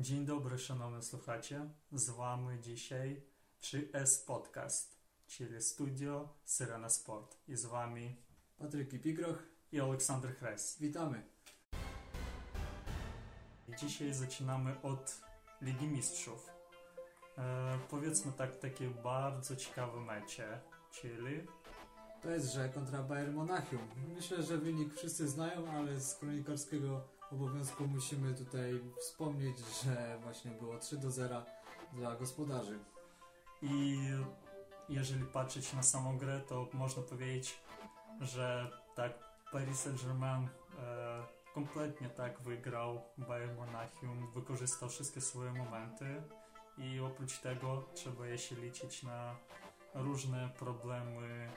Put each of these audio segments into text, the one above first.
Dzień dobry, szanowni słuchacze. Z wami dzisiaj 3S Podcast, czyli studio Syrena Sport. I z wami Patryk Kipigroch, i Aleksander Hres. witamy. Dzisiaj zaczynamy od Ligi Mistrzów. E, powiedzmy tak, takie bardzo ciekawe mecze, czyli PSG kontra Bayern Monachium. Myślę, że wynik wszyscy znają, ale z kronikarskiego obowiązku musimy tutaj wspomnieć, że właśnie było 3 do 0 dla gospodarzy. i jeżeli patrzeć na samą grę, to można powiedzieć, że tak Paris Saint-Germain e, kompletnie tak wygrał Bayern Monachium, wykorzystał wszystkie swoje momenty i oprócz tego trzeba jeszcze liczyć na różne problemy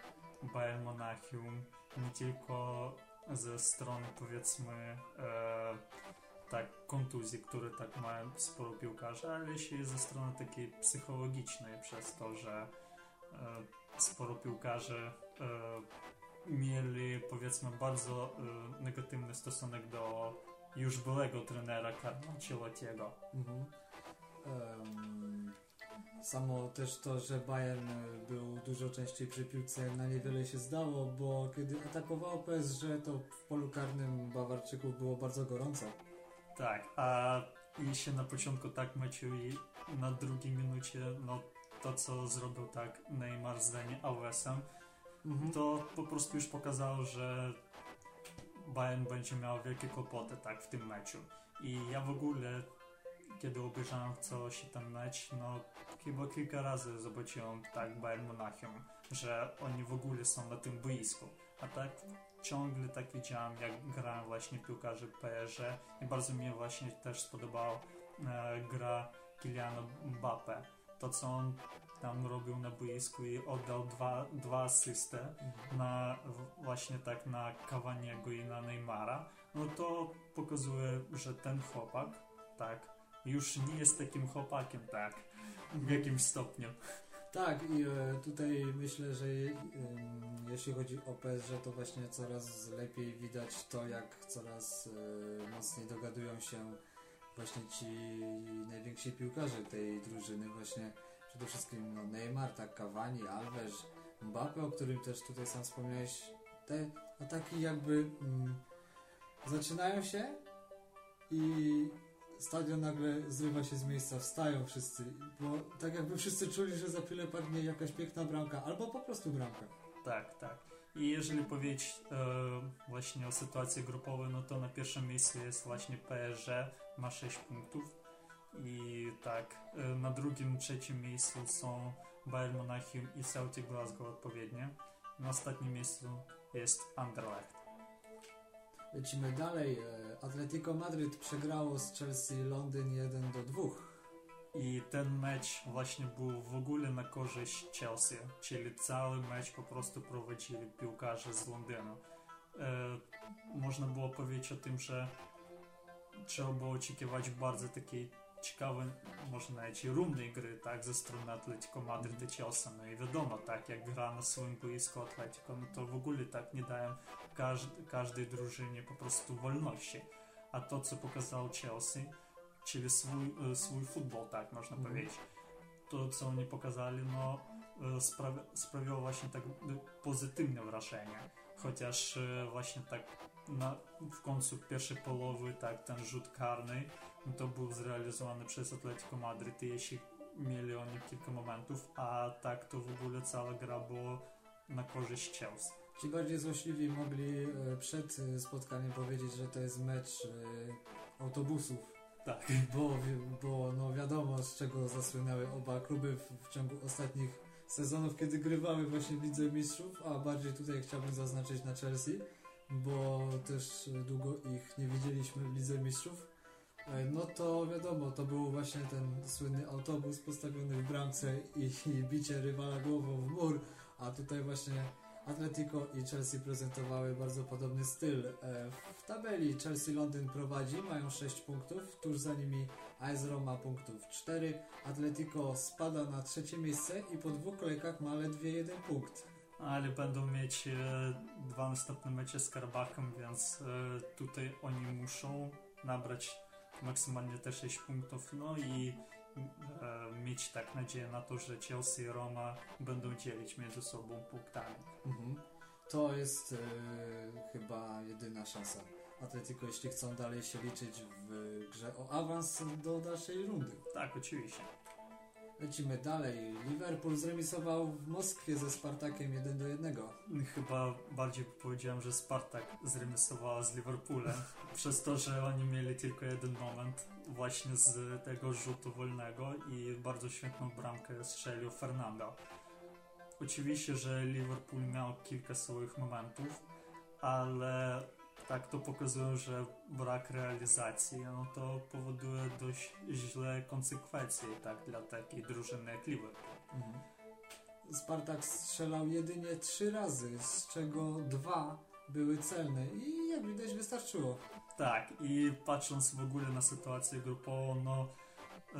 Bayern Monachium, nie tylko ze strony powiedzmy e, tak kontuzji, które tak mają sporo piłkarzy, ale jeszcze i ze strony takiej psychologicznej przez to, że e, sporo piłkarzy e, mieli powiedzmy bardzo e, negatywny stosunek do już byłego trenera Carlo Ancelottiego. Mhm. Em, samo też to, że Bayern był dużo częściej przy piłce na niewiele się zdało, bo kiedy atakowało PSG, to w polu karnym Bawarczyków było bardzo gorąco. Tak, a jeśli na początku tak meczu i na drugiej minucie, no to co zrobił tak Neymar z Dani Alvesem, Mhm. to po prostu już pokazało, że Bayern będzie miał wielkie kłopoty tak w tym meczu. I ja w ogóle, kiedy obejrzałem coś ten mecz, no chyba kilka razy zobaczyłem tak Bayern Monachium, że oni w ogóle są na tym boisku. A tak ciągle tak widziałem, jak grają właśnie piłkarze PSG i bardzo mi właśnie też spodobała e, gra Kyliana Mbappe. To, co on tam robił na boisku i oddał dwa, dwa asysty na w- właśnie tak na Cavaniego i na Neymara, no to pokazuje, że ten chłopak, tak, już nie jest takim chłopakiem, tak, w jakimś stopniu. Tak, i e, tutaj myślę, że e, jeśli chodzi o PSG, to właśnie coraz lepiej widać to, jak coraz e, mocniej dogadują się właśnie ci najwięksi piłkarze tej drużyny, właśnie przede wszystkim no, Neymar, tak, Cavani, Alves, Mbappe, o którym też tutaj sam wspomniałeś. Te ataki jakby mm, zaczynają się i stadion nagle zrywa się z miejsca, wstają wszyscy, bo tak jakby wszyscy czuli, że za chwilę padnie jakaś piękna bramka, albo po prostu bramka. Tak, tak. I jeżeli powiedzieć e, właśnie o sytuacji grupowej, no to na pierwszym miejscu jest właśnie PSG, ma 6 punktów. I tak, e, na drugim, trzecim miejscu są Bayern Monachium i Celtic Glasgow odpowiednio. Na ostatnim miejscu jest Anderlecht. Lecimy dalej. E, Atletico Madryt przegrało z Chelsea Londyn 1 do 2. I ten mecz właśnie był w ogóle na korzyść Chelsea, czyli cały mecz po prostu prowadzili piłkarze z Londynu. E, można było powiedzieć o tym, że trzeba było oczekiwać bardzo takiej ciekawej, może nawet i rumnej gry, tak, ze strony Atletico Madryt i Chelsea. No i wiadomo, tak, jak gra na swoim boisku Atletico, no to w ogóle tak nie dają każd- każdej drużynie po prostu wolności. A to, co pokazał Chelsea, czyli swój, e, swój futbol, tak można Mhm. powiedzieć. To, co oni pokazali, no, e, sprawi- sprawiło właśnie tak pozytywne wrażenie. Chociaż e, właśnie tak na, w końcu pierwszej połowy, tak, ten rzut karny, no, to był zrealizowany przez Atletico Madryt i jeśli mieli oni kilka momentów, a tak to w ogóle cała gra była na korzyść Chelsea. Ci bardziej złośliwi mogli e, przed e, spotkaniem powiedzieć, że to jest mecz e, autobusów, Tak. bo, bo no wiadomo z czego zasłynęły oba kluby w, w ciągu ostatnich sezonów, kiedy grywały właśnie w Lidze Mistrzów, a bardziej tutaj chciałbym zaznaczyć na Chelsea, bo też długo ich nie widzieliśmy w Lidze Mistrzów. No to wiadomo, to był właśnie ten słynny autobus postawiony w bramce i, i bicie rywala głową w mur, a tutaj właśnie Atletico i Chelsea prezentowały bardzo podobny styl. E, W tabeli Chelsea Londyn prowadzi, mają 6 punktów, tuż za nimi AS Roma punktów 4. Atletico spada na trzecie miejsce i po dwóch kolejkach ma ledwie jeden punkt. ale będą mieć e, dwa następne mecze z Karabachem, więc e, tutaj oni muszą nabrać maksymalnie te 6 punktów, no i mieć tak nadzieję na to, że Chelsea i Roma będą dzielić między sobą punktami. Mhm. To jest e, chyba jedyna szansa Atletico, jeśli chcą dalej się liczyć w grze o awans do dalszej rundy. Tak, oczywiście. Lecimy dalej. Liverpool zremisował w Moskwie ze Spartakiem 1 do 1. Chyba bardziej powiedziałem, że Spartak zremisowała z Liverpoolem, przez to, że oni mieli tylko jeden moment właśnie z tego rzutu wolnego i bardzo świetną bramkę strzelił Fernando. Oczywiście, że Liverpool miał kilka swoich momentów, ale tak to pokazuje, że brak realizacji no to powoduje dość źle konsekwencje tak, dla takiej drużyny jak Liverpool. Mhm. Spartak strzelał jedynie trzy razy, z czego dwa były celne i jak widać wystarczyło. Tak, i patrząc w ogóle na sytuację grupową, no e,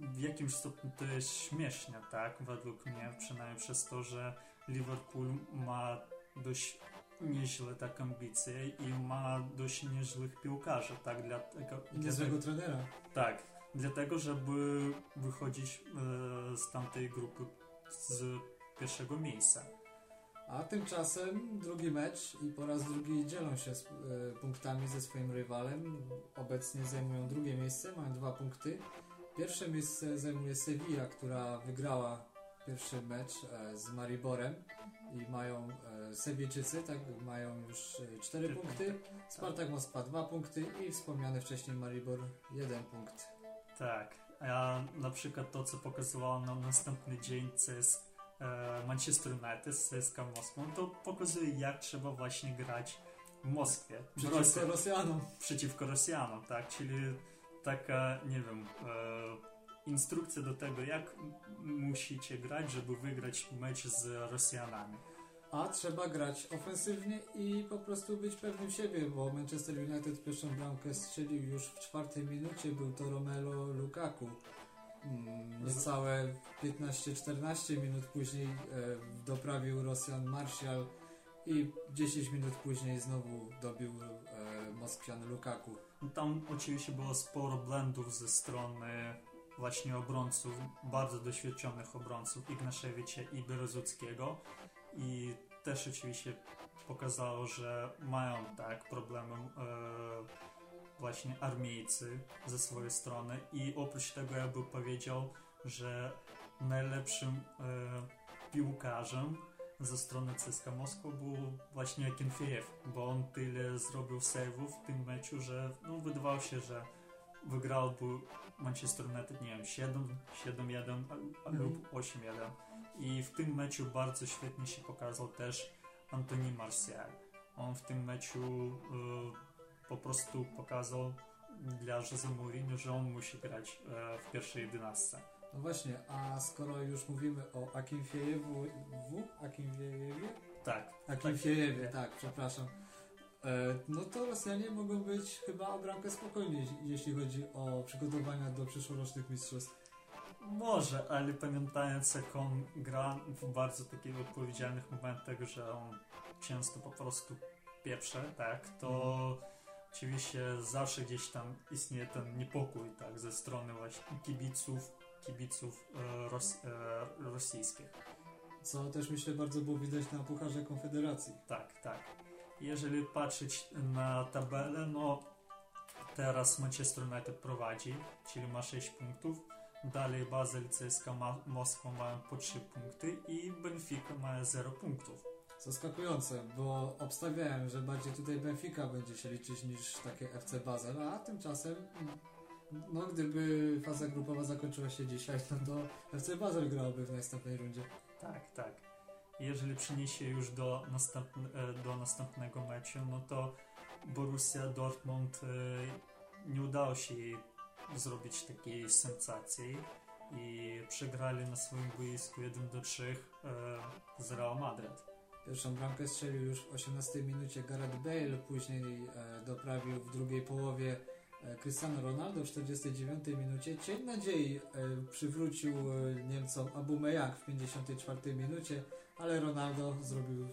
w jakimś stopniu to jest śmiesznie, tak, według mnie, przynajmniej przez to, że Liverpool ma dość nieźle tak ambicje i ma dość nieźlych piłkarzy, tak, dlatego... I niezłego trenera. Tak, dlatego, żeby wychodzić e, z tamtej grupy z pierwszego miejsca. A tymczasem drugi mecz i po raz drugi dzielą się z, e, punktami ze swoim rywalem. Obecnie zajmują drugie miejsce, mają dwa punkty. Pierwsze miejsce zajmuje Sevilla, która wygrała pierwszy mecz e, z Mariborem i mają e, tak, mają już e, cztery Cztery punkty. Spartak Moskwa dwa punkty i wspomniany wcześniej Maribor jeden punkt. Tak, a na przykład to, co pokazywało nam następny dzień CS e, Manchester United z CSK Moskwą, to pokazuje, jak trzeba właśnie grać w Moskwie. Przeciwko Rosjanom. przeciwko Rosjanom, tak? Czyli taka, nie wiem, e, instrukcja do tego, jak musicie grać, żeby wygrać mecz z Rosjanami. A trzeba grać ofensywnie i po prostu być pewnym siebie, bo Manchester United pierwszą bramkę strzelił już w czwartej minucie, był to Romelu Lukaku. Mm, Niecałe 15-14 minut później e, doprawił Rosjan Martial i 10 minut później znowu dobił e, Moskwian Lukaku. Tam oczywiście było sporo blendów ze strony właśnie obrońców, bardzo doświadczonych obrońców Ignaszewicza i Berezuckiego. I też oczywiście pokazało, że mają tak problemy e, właśnie armiejcy ze swojej strony. I oprócz tego ja bym powiedział, że najlepszym e, piłkarzem ze strony CSKA Moskwa był właśnie Akinfejew, bo on tyle zrobił save'ów w tym meczu, że no, wydawało się, że wygrałby Manchester United, nie wiem, 7, 7-1 a- a- lub 8-1. I w tym meczu bardzo świetnie się pokazał też Antoni Martial. On w tym meczu e, po prostu pokazał dla Jose Mourinho, że on musi grać e, w pierwszej jedenastce. No właśnie, a skoro już mówimy o Akinfejewu, w? Akinfejewie? Tak, Akinfejewie, tak, przepraszam. E, no to Rosjanie mogą być chyba o bramkę spokojni, jeśli chodzi o przygotowania do przyszłorocznych mistrzostw. Może, ale pamiętając jak on gra w bardzo takich odpowiedzialnych momentach, że on często po prostu pieprze, tak, to oczywiście zawsze gdzieś tam istnieje ten niepokój, tak, ze strony właśnie kibiców, kibiców e, ros, e, rosyjskich. Co też myślę bardzo było widać na Pucharze Konfederacji. Tak, tak. Jeżeli patrzeć na tabelę, no teraz Manchester United prowadzi, czyli ma 6 punktów. Dalej Basel, CSKA Ma- Moskwa mają po 3 punkty i Benfica ma 0 punktów. Zaskakujące, bo obstawiałem, że bardziej tutaj Benfica będzie się liczyć niż takie FC Basel, a tymczasem no gdyby faza grupowa zakończyła się dzisiaj, no to FC Basel grałby w następnej rundzie. Tak, tak. Jeżeli przeniesie już do, następn- e, do następnego meczu, no to Borussia Dortmund e, nie udało się jej zrobić takiej sensacji i przegrali na swoim boisku 1 do 3 e, z Real Madrid. Pierwszą bramkę strzelił już w 18 minucie Gareth Bale, później e, doprawił w drugiej połowie Cristiano Ronaldo w 49 minucie. Cień nadziei przywrócił Niemcom Aubameyang w 54 minucie, ale Ronaldo zrobił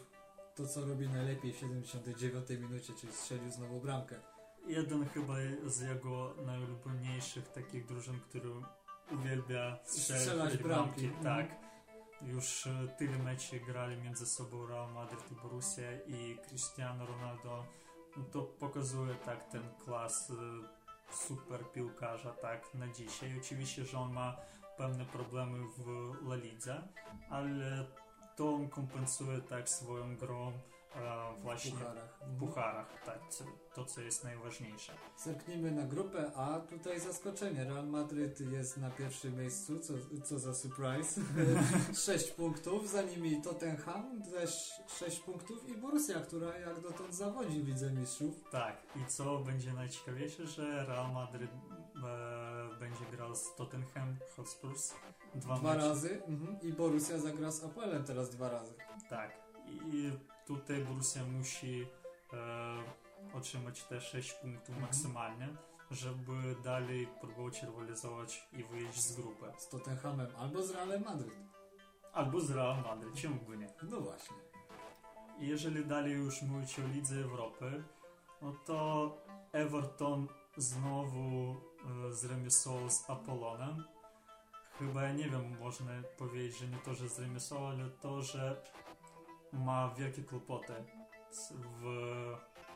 to, co robi najlepiej w 79 minucie, czyli strzelił znowu bramkę. jeden chyba z jego najulubieńszych takich drużyn, który uwielbia strzelać, Strzelać bramki. Mhm. Tak. Już e, tyle meczy grali między sobą Real Madrid i Borussia i Cristiano Ronaldo. No to pokazuje tak ten klas e, super piłkarza tak na dzisiaj. Oczywiście, że on ma pewne problemy w La Lidze, ale to on kompensuje tak swoją grą e, W właśnie pucharach. w pucharach, tak, to co jest najważniejsze. Zerknijmy na grupę A. Tutaj zaskoczenie. Real Madryt jest na pierwszym miejscu, co, co za surprise. 6 punktów, za nimi Tottenham też 6 punktów i Borussia, która jak dotąd zawodzi w Lidze Mistrzów. Tak, i co będzie najciekawiejsze, że Real Madrid będzie grał z Tottenham Hotspurs dwa, Dwa mecze. razy mhm. i Borussia zagra z Apolem teraz dwa razy. Tak, i tutaj Borussia musi e, otrzymać te 6 punktów Mhm. maksymalnie, żeby dalej próbować rywalizować i wyjść z grupy. Z Tottenhamem albo z Realem Madryt. Albo z Real Madrid, czemu by nie? No właśnie. Jeżeli dalej już mówić o Lidze Europy, no to Everton znowu e, zremisował z Apollonem. Chyba ja nie wiem, można powiedzieć, że nie to, że zremisował, ale to, że ma wielkie kłopoty w,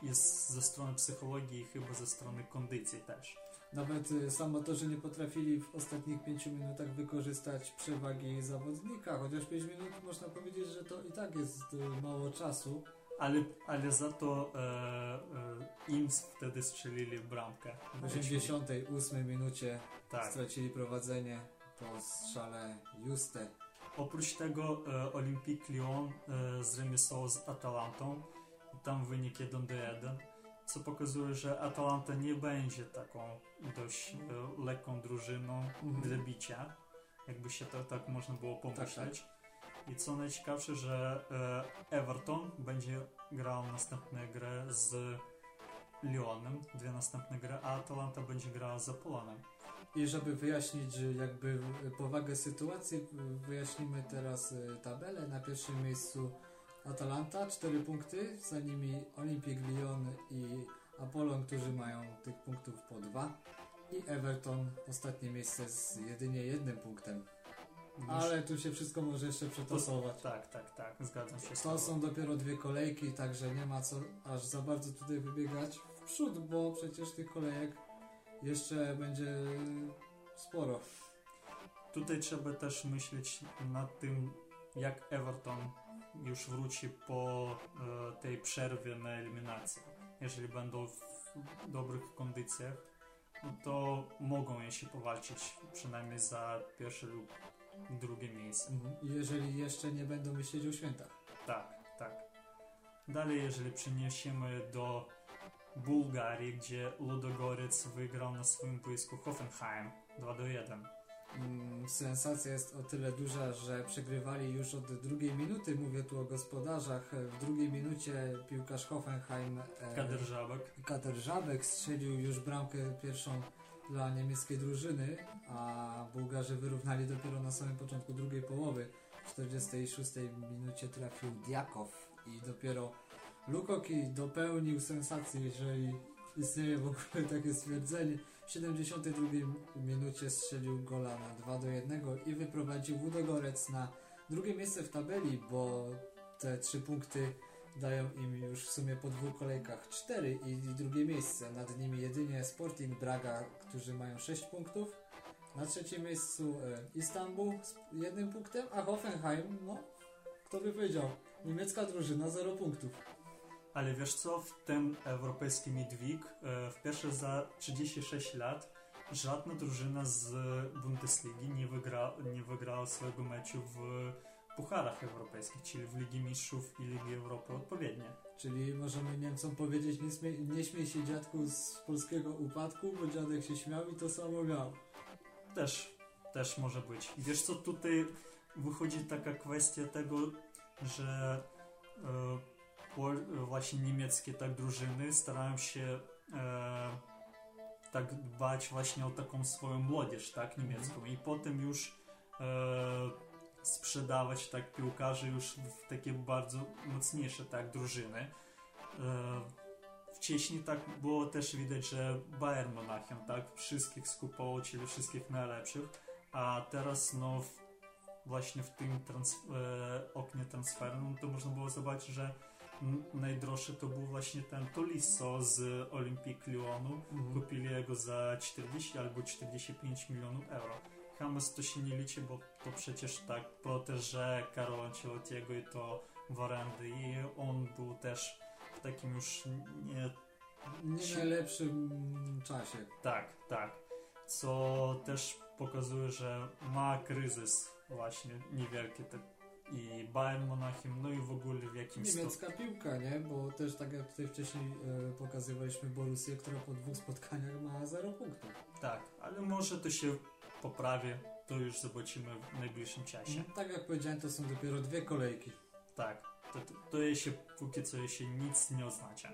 jest ze strony psychologii i chyba ze strony kondycji też. Nawet y, samo to, że nie potrafili w ostatnich 5 minutach wykorzystać przewagi zawodnika, chociaż 5 minut można powiedzieć, że to i tak jest y, mało czasu. Ale, ale za to e, e, im wtedy strzelili bramkę. W 88 minucie Tak. stracili prowadzenie po strzale Juste. Oprócz tego e, Olympique Lyon e, zremisował z Atalantą i tam wynik 1 do 1, co pokazuje, że Atalanta nie będzie taką dość e, lekką drużyną dla bicia, jakby się to tak można było pomyśleć. I co najciekawsze, że e, Everton będzie grał następne gry z Lyonem, dwie następne gry, a Atalanta będzie grała z Apolonem. I żeby wyjaśnić jakby powagę sytuacji, wyjaśnimy teraz y, tabelę. Na pierwszym miejscu Atalanta, 4 punkty, za nimi Olympique Lyon i Apollon, którzy mają tych punktów po 2 i Everton, ostatnie miejsce z jedynie jednym punktem. Ale tu się wszystko może jeszcze przetasować. Tak, tak, tak, zgadzam się To są dopiero dwie kolejki, także nie ma co aż za bardzo tutaj wybiegać w przód, bo przecież tych kolejek jeszcze będzie sporo. Tutaj trzeba też myśleć nad tym, jak Everton już wróci po e, tej przerwie na eliminację. Jeżeli będą w dobrych kondycjach, no to mogą jeszcze powalczyć przynajmniej za pierwsze lub drugie miejsce. Jeżeli jeszcze nie będą myśleć o świętach. Tak, tak. Dalej, jeżeli przeniesiemy do Bułgarii, gdzie Ludogorec wygrał na swoim boisku Hoffenheim 2 do 1. Mm, Sensacja jest o tyle duża, że przegrywali już od drugiej minuty. Mówię tu o gospodarzach. W drugiej minucie piłkarz Hoffenheim e, Kader Żabek. Kater Żabek strzelił już bramkę pierwszą dla niemieckiej drużyny, a Bułgarzy wyrównali dopiero na samym początku drugiej połowy. W 46 minucie trafił Diakow i dopiero Lukoki dopełnił sensację, jeżeli istnieje w ogóle takie stwierdzenie. W 72 minucie strzelił gola na 2 do 1 i wyprowadził Wudogorec na drugie miejsce w tabeli, bo te trzy punkty dają im już w sumie po dwóch kolejkach 4 i, i drugie miejsce. Nad nimi jedynie Sporting Braga, którzy mają 6 punktów. Na trzecim miejscu e, Istanbul z jednym punktem, a Hoffenheim, no, kto by powiedział, niemiecka drużyna 0 punktów. Ale wiesz co, w ten europejski midweek e, w pierwsze za 36 lat żadna drużyna z Bundesligi nie, wygra, nie wygrała swojego meczu w pucharach europejskich, czyli w Ligi Mistrzów i Ligi Europy odpowiednio. Czyli możemy Niemcom powiedzieć, nie, śmie, nie śmiej się dziadku z polskiego upadku, bo dziadek się śmiał i to samo miał. Też, też może być. I wiesz co, tutaj wychodzi taka kwestia tego, że e, pol, właśnie niemieckie tak drużyny starają się e, tak dbać właśnie o taką swoją młodzież, tak, niemiecką i potem już e, sprzedawać tak piłkarzy już w takie bardzo mocniejsze tak drużyny. E, wcześniej tak było też widać, że Bayern Monachium tak wszystkich skupował, czyli wszystkich najlepszych, a teraz no właśnie w tym trans, e, oknie transferowym to można było zobaczyć, że najdroższy to był właśnie ten Tolisso z Olympique Lyonu. Mhm. Kupili jego za 40 albo 45 milionów euro. Hamas to się nie liczy, bo to przecież tak proteże Karola Ancelottiego i to Warandy i on był też w takim już nie Nie najlepszym czasie. tak, tak. Co też pokazuje, że ma kryzys właśnie niewielki tak i Bayern Monachium, no i w ogóle w jakimś stopniu. Niemiecka piłka, nie? Bo też tak jak tutaj wcześniej e, pokazywaliśmy Borussię, która po dwóch spotkaniach ma 0 punktów. Tak, ale może to się poprawi, to już zobaczymy w najbliższym czasie. Tak jak powiedziałem, to są dopiero dwie kolejki. Tak, to, to, to jeszcze póki co jeszcze nic nie oznacza.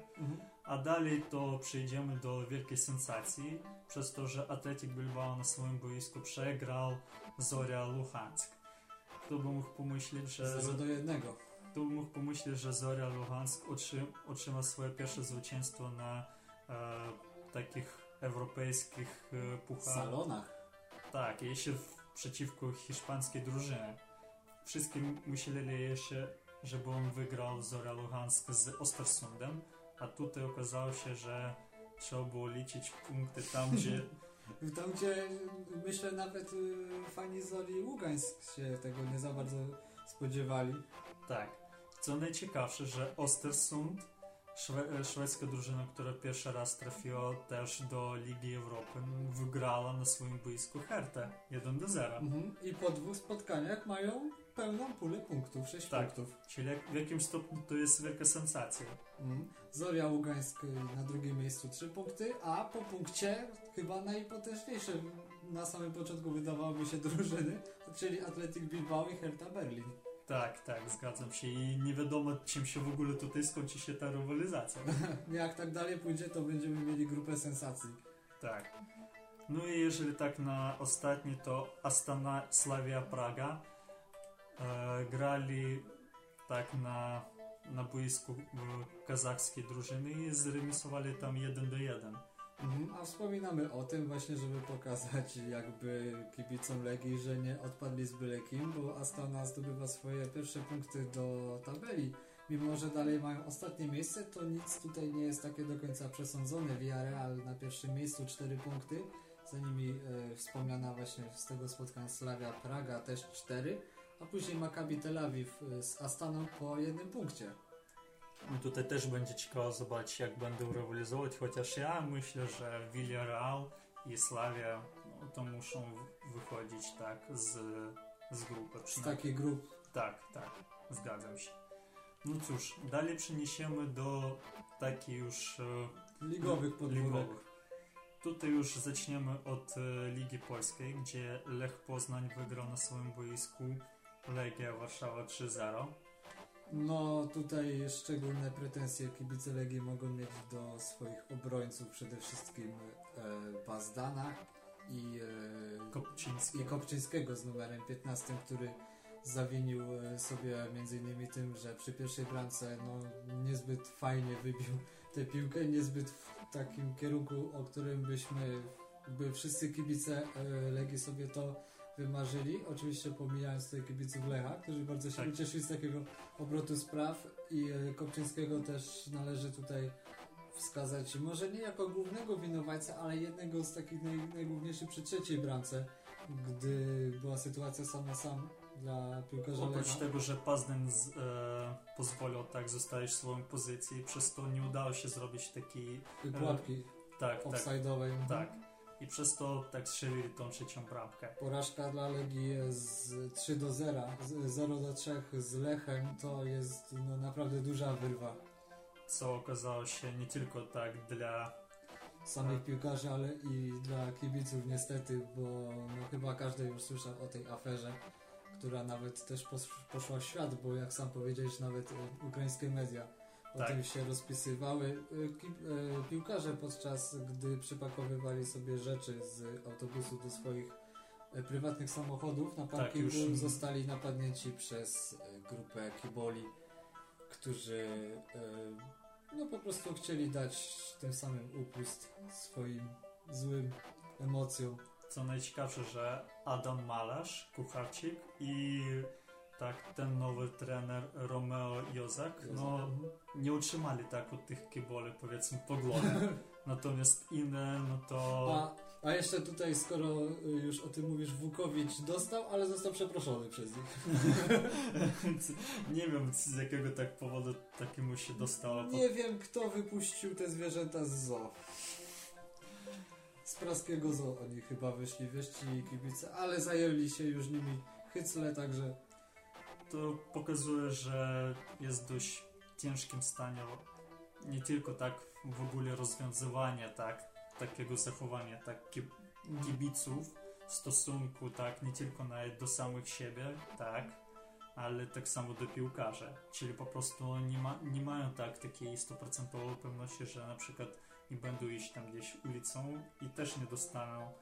A dalej to przejdziemy do wielkiej sensacji, przez to, że Atletic Bilbao na swoim boisku przegrał Zoria Luhansk. Kto by mógł pomyśleć, że 0 do 1. kto by mógł pomyśleć, że Zoria Luhansk otrzym, otrzyma swoje pierwsze zwycięstwo na e, takich europejskich e, pucharach. salonach. Tak, jeszcze w, przeciwko hiszpańskiej drużynie. Wszyscy myśleli jeszcze, żeby on wygrał Zora Luhansk z Ostersundem, a tutaj okazało się, że trzeba było liczyć punkty tam, gdzie Tam, gdzie myślę nawet y, fani Zoli Ługańsk się tego nie za bardzo spodziewali. tak. Co najciekawsze, że Ostersund, szwe, szwedzka drużyna, która pierwszy raz trafiła też do Ligi Europy, wygrała na swoim boisku Hertę 1 do 0. Mhm. I po dwóch spotkaniach mają pełną pulę punktów, 6 Tak. punktów. Czyli w jakimś stopniu to jest wielka sensacja. Mhm. Zoria Ługańsk y, na drugim miejscu 3 punkty, a po punkcie chyba najpotężniejsze na samym początku wydawałoby się drużyny, czyli Athletic Bilbao i Hertha Berlin. Tak, tak, zgadzam się i nie wiadomo czym się w ogóle tutaj skończy się ta rywalizacja. Jak tak dalej pójdzie, to będziemy mieli grupę sensacji. Tak. No i jeżeli tak na ostatni, to Astana Slavia Praga e, grali tak na, na boisku e, kazachskiej drużyny i zremisowali tam 1 do 1. Mhm. A wspominamy o tym właśnie, żeby pokazać jakby kibicom Legii, że nie odpadli z byle kim, bo Astana zdobywa swoje pierwsze punkty do tabeli. Mimo, że dalej mają ostatnie miejsce, to nic tutaj nie jest takie do końca przesądzone. Villarreal na pierwszym miejscu 4 punkty, za nimi e, wspomniana właśnie z tego spotkania Slavia Praga też 4, a później Maccabi Tel Awiw e, z Astaną po jednym punkcie. Tutaj też będzie ciekawe zobaczyć, jak będą rywalizować, chociaż ja myślę, że Villarreal i Slavia no, to muszą wychodzić tak z, z grupy. Z przynajmniej. takich grup Tak, tak, zgadzam się. No cóż, dalej przeniesiemy do takich już e, ligowych podwórek. Tutaj już zaczniemy od e, Ligi Polskiej, gdzie Lech Poznań wygrał na swoim boisku Legia Warszawa 3-0. No tutaj szczególne pretensje kibice Legii mogą mieć do swoich obrońców, przede wszystkim e, Bazdana i, e, Kopciński. i Kopczyńskiego z numerem 15, który zawinił e, sobie między innymi tym, że przy pierwszej bramce no, niezbyt fajnie wybił tę piłkę, niezbyt w takim kierunku, o którym byśmy, by wszyscy kibice e, Legii sobie to wymarzyli. Oczywiście pomijając tutaj kibiców Lecha, którzy bardzo się Tak. ucieszyli z takiego obrotu spraw i e, Kopczyńskiego też należy tutaj wskazać, może nie jako głównego winowajcę, ale jednego z takich naj, najgłówniejszych przy trzeciej bramce, gdy była sytuacja sam na sam dla piłkarza Oprócz Lecha. tego, że Pazden z, e, pozwolił tak zostawić swoją pozycję, przez to nie udało się zrobić takiej pułapki tak, tak, offside'owej. tak. I przez to tak strzelili tą trzecią bramkę. Porażka dla Legii z 3 do 0, z 0 do 3 z Lechem to jest no, naprawdę duża wyrwa. Co okazało się nie tylko tak dla samych piłkarzy, ale i dla kibiców niestety, bo no, chyba każdy już słyszał o tej aferze, która nawet też pos- poszła w świat, bo jak sam powiedziałeś, nawet e, ukraińskie media o Tak. tym się rozpisywały. Ki- e, Piłkarze podczas gdy przypakowywali sobie rzeczy z autobusu do swoich e, prywatnych samochodów na parkingu Tak, już- zostali napadnięci przez grupę kiboli, którzy No po prostu chcieli dać tym samym upust swoim złym emocjom. Co najciekawsze, że Adam Malarz, kucharczyk i tak ten nowy trener Romeo Jozak, no nie utrzymali tak od tych kiboli powiedzmy poglądy. Natomiast inne, no to... A, a jeszcze tutaj, skoro y, już o tym mówisz, Wukowicz dostał, ale został przeproszony przez nich. nie wiem z jakiego tak powodu takiemu się dostało. Nie wiem, kto wypuścił te zwierzęta z zoo. Z praskiego zoo oni chyba wyszli, wiesz, ci kibice, ale zajęli się już nimi hycle, także... To pokazuje, że jest dość ciężkim stanie nie tylko tak w ogóle rozwiązywanie tak, takiego zachowania tak kibiców w stosunku tak nie tylko nawet do samych siebie, tak, ale tak samo do piłkarzy. Czyli po prostu nie, ma, nie mają tak takiej stuprocentowej pewności, że na przykład nie będą iść tam gdzieś ulicą i też nie dostaną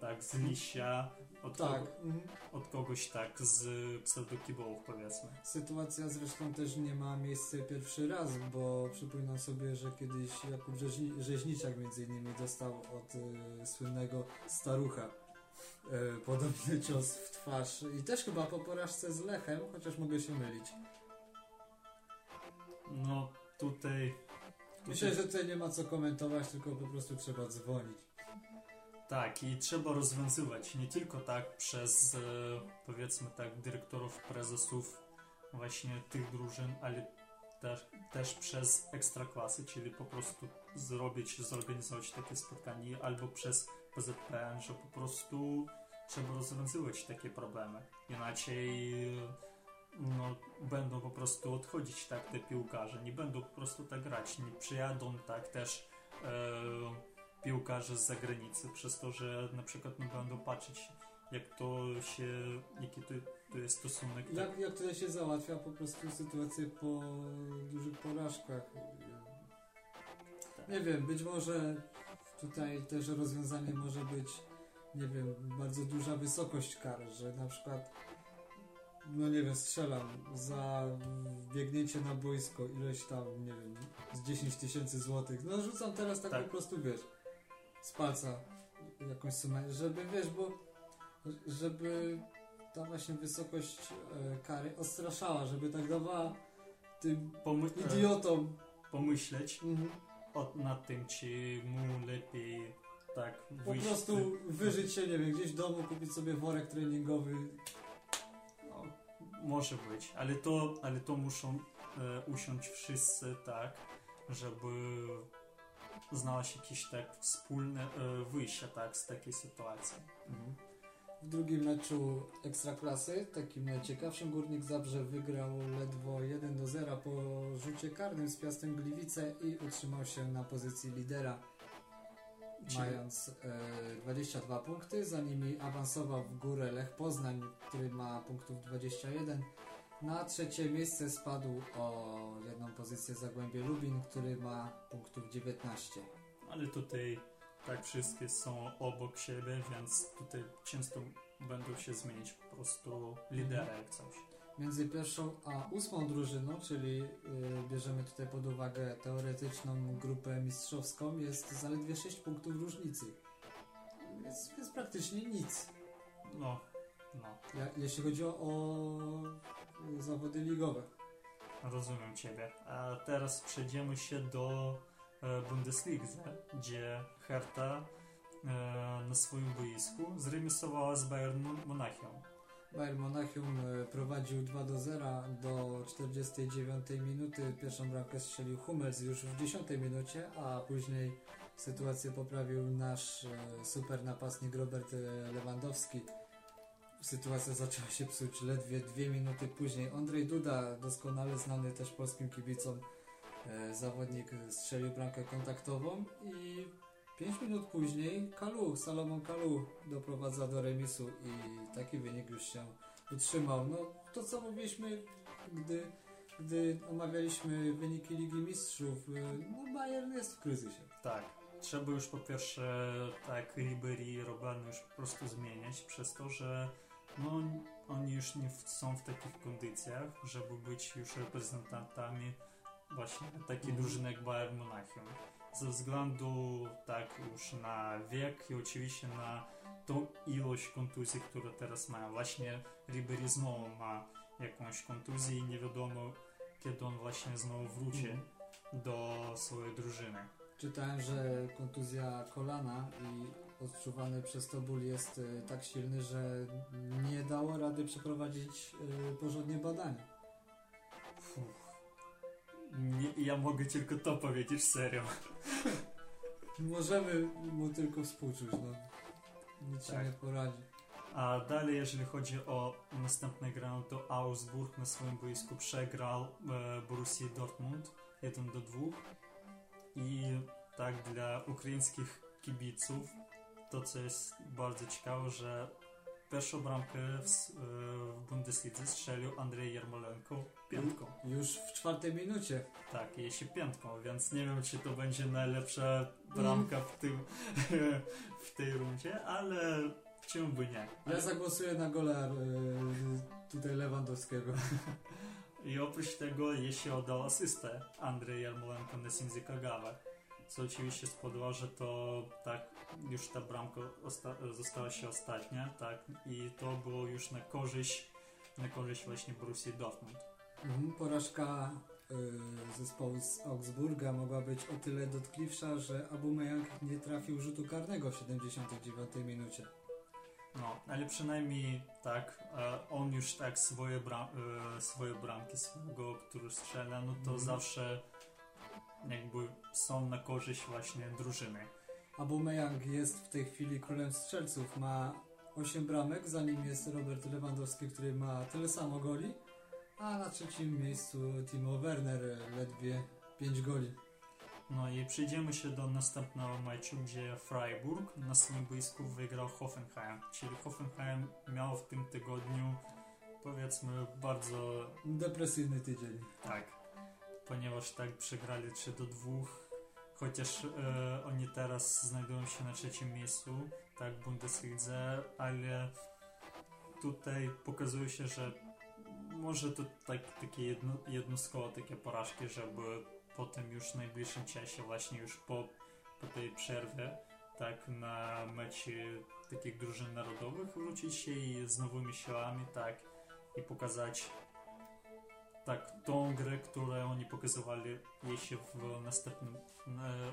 tak z liścia od, tak. kogo, mhm. od kogoś tak z pseudokibołów powiedzmy. Sytuacja zresztą też nie ma miejsca pierwszy raz, bo przypominam sobie, że kiedyś Jakub Rzeźni, Rzeźniczak między innymi dostał od y, słynnego starucha y, podobny cios w twarz i też chyba po porażce z Lechem, chociaż mogę się mylić. No tutaj... tutaj... Myślę, że tutaj nie ma co komentować, tylko po prostu trzeba dzwonić. Tak, i trzeba rozwiązywać nie tylko tak przez, e, powiedzmy tak, dyrektorów, prezesów właśnie tych drużyn, ale też, też przez ekstraklasy, czyli po prostu zrobić, zorganizować takie spotkanie, albo przez PZPN, że po prostu trzeba rozwiązywać takie problemy. Inaczej no, będą po prostu odchodzić tak te piłkarze, nie będą po prostu tak grać, nie przyjadą tak też e, piłkarzy z zagranicy, przez to, że na przykład nie będą patrzeć, jak to się, jaki to, to jest stosunek. Tak? Jak, jak tutaj się załatwia po prostu sytuację po dużych porażkach. Tak. Nie wiem, być może tutaj też rozwiązanie może być, nie wiem, bardzo duża wysokość kar, że na przykład no nie wiem, strzelam za biegnięcie na boisko ileś tam, nie wiem, z 10 tysięcy złotych. No rzucam teraz tak, tak, po prostu, wiesz, z palca jakąś sumę, żeby wiesz, bo żeby ta właśnie wysokość e, kary odstraszała, żeby tak dawała tym Pomy idiotom pomyśleć mhm. od, nad tym, czy mu lepiej tak Po prostu wyżyć się, nie wiem, gdzieś w domu, kupić sobie worek treningowy. No, może być, ale to, ale to muszą e, usiąść wszyscy tak, żeby znaleźć jakieś tak wspólne e, wyjście tak, z takiej sytuacji. Mhm. W drugim meczu Ekstraklasy, takim najciekawszym, Górnik Zabrze wygrał ledwo 1 do 0 po rzucie karnym z Piastem Gliwice i utrzymał się na pozycji lidera mając e, 22 punkty. Za nimi awansował w górę Lech Poznań, który ma punktów 21. Na trzecie miejsce spadł o jedną pozycję Zagłębie Lubin, który ma punktów 19. Ale tutaj tak wszystkie są obok siebie, więc tutaj często będą się zmienić po prostu lidera jak coś. Między pierwszą a ósmą drużyną, czyli yy, bierzemy tutaj pod uwagę teoretyczną grupę mistrzowską, jest zaledwie 6 punktów różnicy. Jest, jest praktycznie nic. No, no. Ja, jeśli chodzi o, o zawody ligowe. Rozumiem Ciebie. A teraz przejdziemy się do e, Bundesliga, gdzie Hertha e, na swoim boisku zremisowała z Bayern Monachium. Bayern Monachium e, prowadził 2 do 0 do 49 minuty. Pierwszą bramkę strzelił Hummels już w 10 minucie, a później sytuację poprawił nasz super napastnik Robert Lewandowski sytuacja zaczęła się psuć ledwie dwie minuty później. Andrzej Duda, doskonale znany też polskim kibicom, e, zawodnik strzelił bramkę kontaktową i 5 minut później Kalu, Salomon Kalu doprowadza do remisu i taki wynik już się utrzymał. No to co mówiliśmy, gdy, gdy omawialiśmy wyniki Ligi Mistrzów, e, no Bayern jest w kryzysie. Tak. Trzeba już po pierwsze tak Ribery i Robben już po prostu zmieniać przez to, że no oni już nie są w takich kondycjach, żeby być już reprezentantami właśnie takiej Mhm. drużyny jak Bayern Monachium. Ze względu tak już na wiek i oczywiście na tą ilość kontuzji, które teraz mają. Właśnie Ribery znowu ma jakąś kontuzję i nie wiadomo kiedy on właśnie znowu wróci Mhm. do swojej drużyny. Czytałem, że kontuzja kolana i odczuwany przez to ból jest e, tak silny, że nie dało rady przeprowadzić e, porządnie badania. Fuh. Nie, ja mogę tylko to powiedzieć serio. Możemy mu tylko współczuć, no. Nic się Tak. nie poradzi. A dalej, jeżeli chodzi o następne grę, to Augsburg na swoim boisku przegrał e, Borussii Dortmund 1 do 2. I tak dla ukraińskich kibiców to, co jest bardzo ciekawe, że pierwszą bramkę w, e, w Bundeslidze strzelił Andrzej Jarmolenko piątką. Już w czwartej minucie. Tak, jeśli piątką, więc nie wiem, czy to będzie najlepsza bramka w, tym, w tej rundzie, ale czemu by nie. Ja zagłosuję na gola e, tutaj Lewandowskiego. I oprócz tego jeśli oddał asystę Andrzej Jarmolenko na Sinzi Kagawa, co oczywiście spowodowało, że to tak już ta bramka osta- została się ostatnia, tak, i to było już na korzyść, na korzyść właśnie Borussii Dortmund. Mhm, Porażka e, zespołu z Augsburga mogła być o tyle dotkliwsza, że Aubameyang nie trafił rzutu karnego w 79 minucie. No, ale przynajmniej tak, e, on już tak swoje, bram, e, swoje bramki swojego, który strzela, no to Mhm. zawsze jakby są na korzyść właśnie drużyny. Aubameyang jest w tej chwili królem strzelców, ma 8 bramek, za nim jest Robert Lewandowski, który ma tyle samo goli, a na trzecim miejscu Timo Werner, ledwie 5 goli. No i przejdziemy się do następnego meczu, gdzie Freiburg na swoim boisku wygrał Hoffenheim. Czyli Hoffenheim miał w tym tygodniu powiedzmy bardzo Depresyjny tydzień. tak, ponieważ tak przegrali 3 do 2, chociaż e, oni teraz znajdują się na trzecim miejscu, tak w Bundeslidze, ale tutaj pokazuje się, że może to tak, takie jedno, jednostkowe takie porażki, żeby potem już w najbliższym czasie, właśnie już po, po tej przerwie, tak na meczy takich drużyn narodowych wrócić się i z nowymi siłami, tak i pokazać tak tą grę, którą oni pokazywali jeśli w następnym e,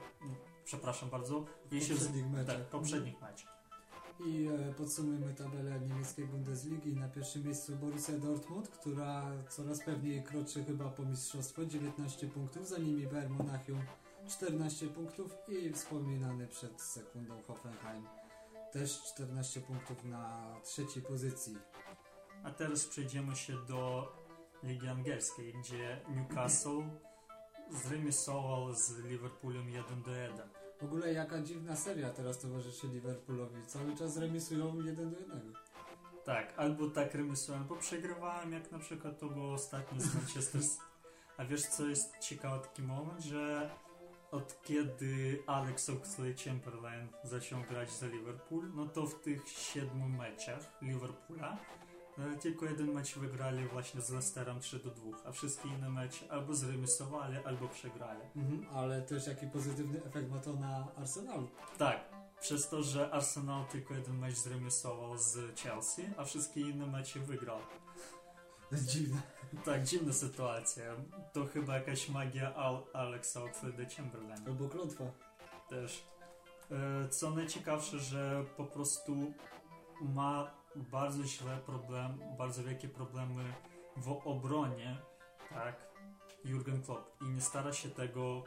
przepraszam bardzo, jeśli w, poprzednich meczach. tak, poprzednich meczach. I e, podsumujmy tabelę niemieckiej Bundesligi. Na pierwszym miejscu Borussia Dortmund, która coraz pewniej kroczy chyba po mistrzostwo, 19 punktów. Za nimi Bayern Monachium 14 punktów i wspominany przed sekundą Hoffenheim też 14 punktów na trzeciej pozycji. A teraz przejdziemy się do Ligi Angielskiej, gdzie Newcastle zremisował z Liverpoolem 1 do 1. W ogóle jaka dziwna seria teraz towarzyszy Liverpoolowi. Cały czas remisują 1 do 1. Tak, albo tak remisują, albo przegrywałem, jak na przykład to było ostatnio z Manchester City. A wiesz co jest ciekawy taki moment, że od kiedy Alex Oxlade-Chamberlain zaczął grać za Liverpool, no to w tych siedmiu meczach Liverpoola tylko jeden mecz wygrali właśnie z Leicesterem 3 do 2, a wszystkie inne mecze albo zremisowali, albo przegrali. Mhm, ale też jaki pozytywny efekt ma to na Arsenalu. Tak, przez to, że Arsenal tylko jeden mecz zremisował z Chelsea, a wszystkie inne mecze wygrał. Dziwne. Tak, dziwna sytuacja. To chyba jakaś magia Al Alexa Oxlade-Chamberlain Albo klątwa. też. E, Co najciekawsze, że po prostu ma bardzo źle problem, bardzo wielkie problemy w obronie, tak, Jurgen Klopp i nie stara się tego,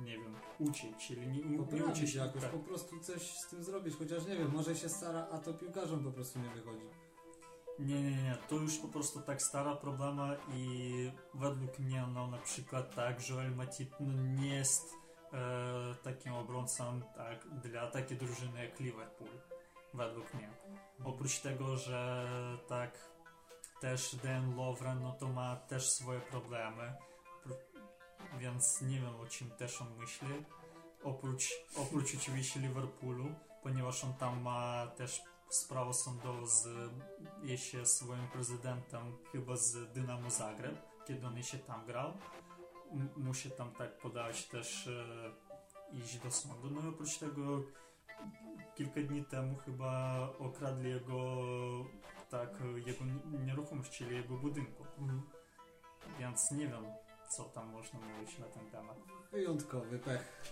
nie wiem, uczyć, czyli nie, nie Poprawić się jakoś, tak. po prostu coś z tym zrobić, chociaż nie wiem, może się stara, a to piłkarzom po prostu nie wychodzi. Nie, nie, nie, to już po prostu tak stara problema i według mnie no na przykład tak Joel Matip no, nie jest e, takim obrońcą tak, dla takiej drużyny jak Liverpool, według mnie. Oprócz tego, że tak też Dan Lovren no to ma też swoje problemy, pr- więc nie wiem o czym też on myśli. Oprócz, oprócz oczywiście Liverpoolu, ponieważ on tam ma też sprawę sądową z jeszcze swoim prezydentem chyba z Dynamo Zagreb, kiedy on jeszcze tam grał. musi tam tak podać też e, iść do sądu. No i oprócz tego kilka dni temu chyba okradli jego tak, jego ni- nieruchomość, czyli jego budynku. Mhm. Więc nie wiem, co tam można mówić na ten temat. Wyjątkowy pech.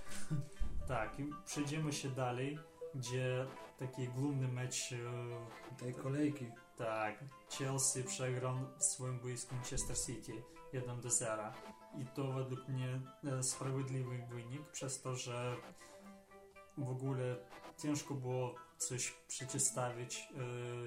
Tak, i przejdziemy się dalej, gdzie taki główny mecz e, Tej kolejki. Tak, Chelsea przegrał w swoim boisku Manchester City 1 do 0. I to według mnie e, sprawiedliwy wynik, przez to, że w ogóle ciężko było coś przeciwstawić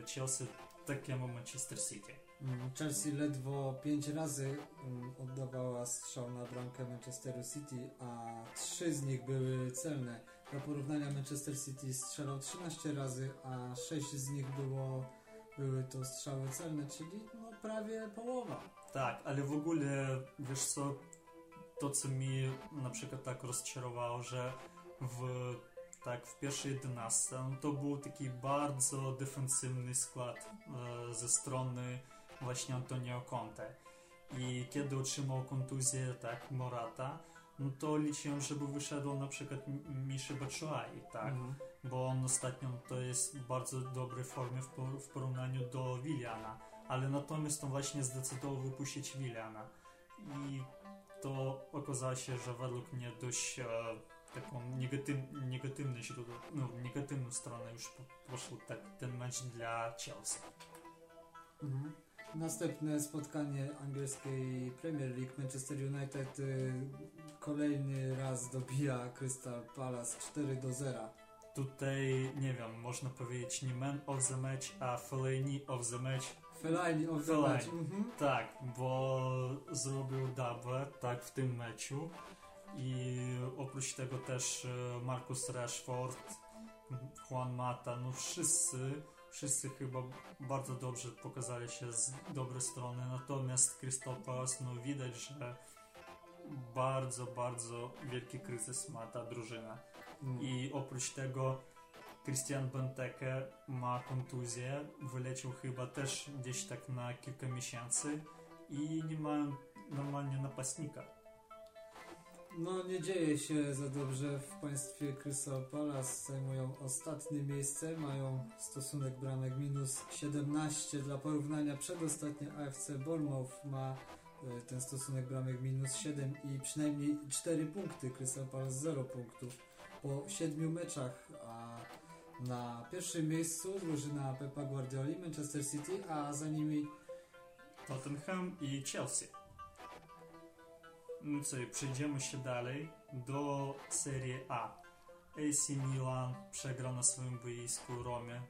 e, Chelsea takiemu Manchester City. Mm, Chelsea ledwo 5 razy mm, oddawała strzał na bramkę Manchesteru City, a 3 z nich były celne. Dla porównania Manchester City strzelał 13 razy, a 6 z nich było, były to strzały celne, czyli no prawie połowa. Tak, ale w ogóle, wiesz co, to co mi na przykład tak rozczarowało, że w, tak, w pierwszej 11 no to był taki bardzo defensywny skład e, ze strony właśnie Antonio Conte. I kiedy otrzymał kontuzję, tak, Morata, no to liczyłem, żeby wyszedł na przykład Miszy Batshuayi, tak, Mhm. bo on ostatnio to jest w bardzo dobrej formie w porównaniu do Williana, ale natomiast on właśnie zdecydował wypuścić Williana i to okazało się, że według mnie dość e, taką negatyw, negatywne źródło, no negatywną stronę już po, poszło tak, ten mecz dla Chelsea. Mhm. Następne spotkanie angielskiej Premier League Manchester United y, kolejny raz dobija Crystal Palace 4 do 0. Tutaj, nie wiem, można powiedzieć nie man of the match, a Fellaini of the match. Fellaini of the Fellaini. match. Mhm. Tak, bo zrobił double, tak, w tym meczu. I oprócz tego też e, Marcus Rashford, Juan Mata, no wszyscy, wszyscy chyba bardzo dobrze pokazali się z dobrej strony. Natomiast Palace, no widać, że bardzo, bardzo wielki kryzys ma ta drużyna. Mm. I oprócz tego Christian Benteke ma kontuzję, wyleciał chyba też gdzieś tak na kilka miesięcy i nie mają normalnie napastnika. No nie dzieje się za dobrze w państwie Crystal Palace. Zajmują ostatnie miejsce, mają stosunek bramek minus 17. Dla porównania przedostatnie AFC Bournemouth ma e, ten stosunek bramek minus 7 i przynajmniej 4 punkty. Crystal Palace 0 punktów po 7 meczach, a na pierwszym miejscu drużyna Pepa Guardioli, Manchester City, a za nimi Tottenham i Chelsea. No co, i przejdziemy się dalej do Serie A. AC Milan przegrał na swoim boisku Romie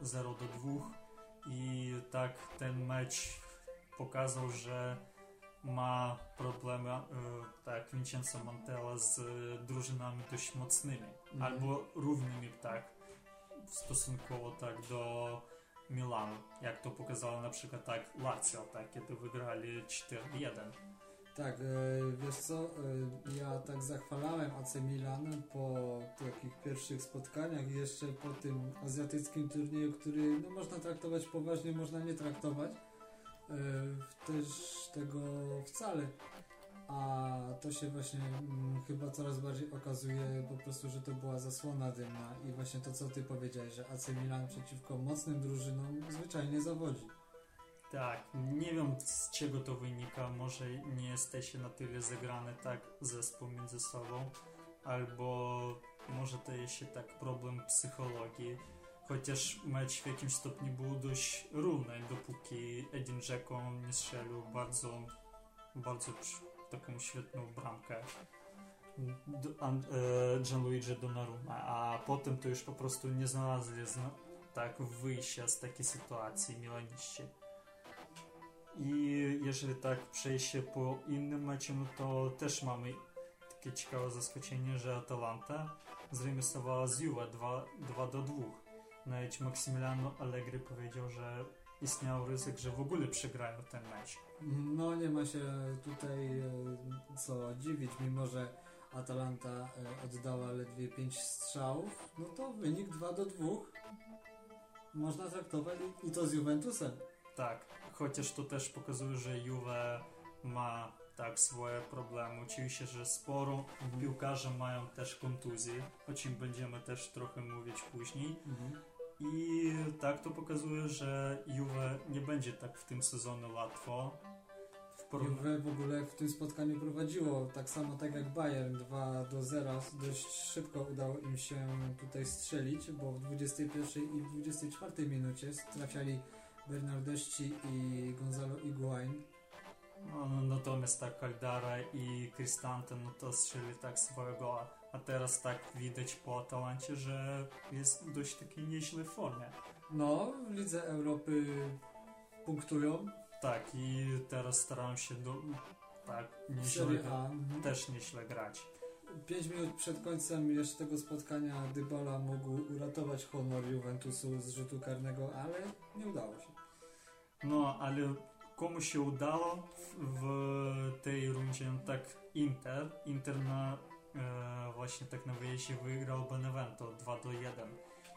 0 do 2 i tak ten mecz pokazał, że ma problemy e, tak Vincenzo Montella z drużynami dość mocnymi Mhm. albo równymi tak stosunkowo tak do Milanu, jak to pokazało na przykład tak Lazio, tak, kiedy wygrali 4-1. Tak, e, wiesz co, e, ja tak zachwalałem AC Milan po takich pierwszych spotkaniach i jeszcze po tym azjatyckim turnieju, który no, można traktować poważnie, można nie traktować. E, Też tego wcale. A to się właśnie mm, chyba coraz bardziej okazuje po prostu, że to była zasłona dymna i właśnie to co ty powiedziałeś, że AC Milan przeciwko mocnym drużynom zwyczajnie zawodzi. Tak, nie wiem z czego to wynika, może nie jesteście na tyle zagrane tak zespół między sobą, albo może to się tak problem psychologii, chociaż mecz w jakimś stopniu był dość równy, dopóki Edin Dzeko nie strzelił bardzo, bardzo taką świetną bramkę e, Gianluigi Donnarumma, a potem to już po prostu nie znalazli zna- tak wyjścia z takiej sytuacji milaniści. I jeżeli tak przejść się po innym meczom, no to też mamy takie ciekawe zaskoczenie, że Atalanta zremisowała z Juve 2, 2 do 2. Nawet Maximiliano Allegri powiedział, że istniał ryzyk, że w ogóle przegrają ten mecz. No nie ma się tutaj e, co dziwić, mimo że Atalanta e, oddała ledwie 5 strzałów, no to wynik 2 do 2 można traktować i to z Juventusem. Tak, chociaż to też pokazuje, że Juve ma tak swoje problemy. Oczywiście, że sporo piłkarze mają też kontuzje, o czym będziemy też trochę mówić później. Mhm. I tak to pokazuje, że Juve nie będzie tak w tym sezonie łatwo. W porównaniu Juve w ogóle w tym spotkaniu prowadziło, tak samo tak jak Bayern 2 do 0. Dość szybko udało im się tutaj strzelić, bo w 21 i w 24 minucie trafiali Bernardeschi i Gonzalo Higuain. No, no, natomiast tak Caldara i Cristante no to strzeli tak swoje goła. A teraz tak widać po Atalancie, że jest w dość takiej nieźlej formie. No, w Lidze Europy punktują. Tak, i teraz staram się do, tak, nieźle. Mhm. też nieźle grać. 5 minut przed końcem jeszcze tego spotkania Dybala mógł uratować honor Juventusu z rzutu karnego, ale nie udało się. No, ale komu się udało w, tej rundzie, no tak Inter, Inter na e, właśnie tak na wyjeździe wygrał Benevento 2 do 1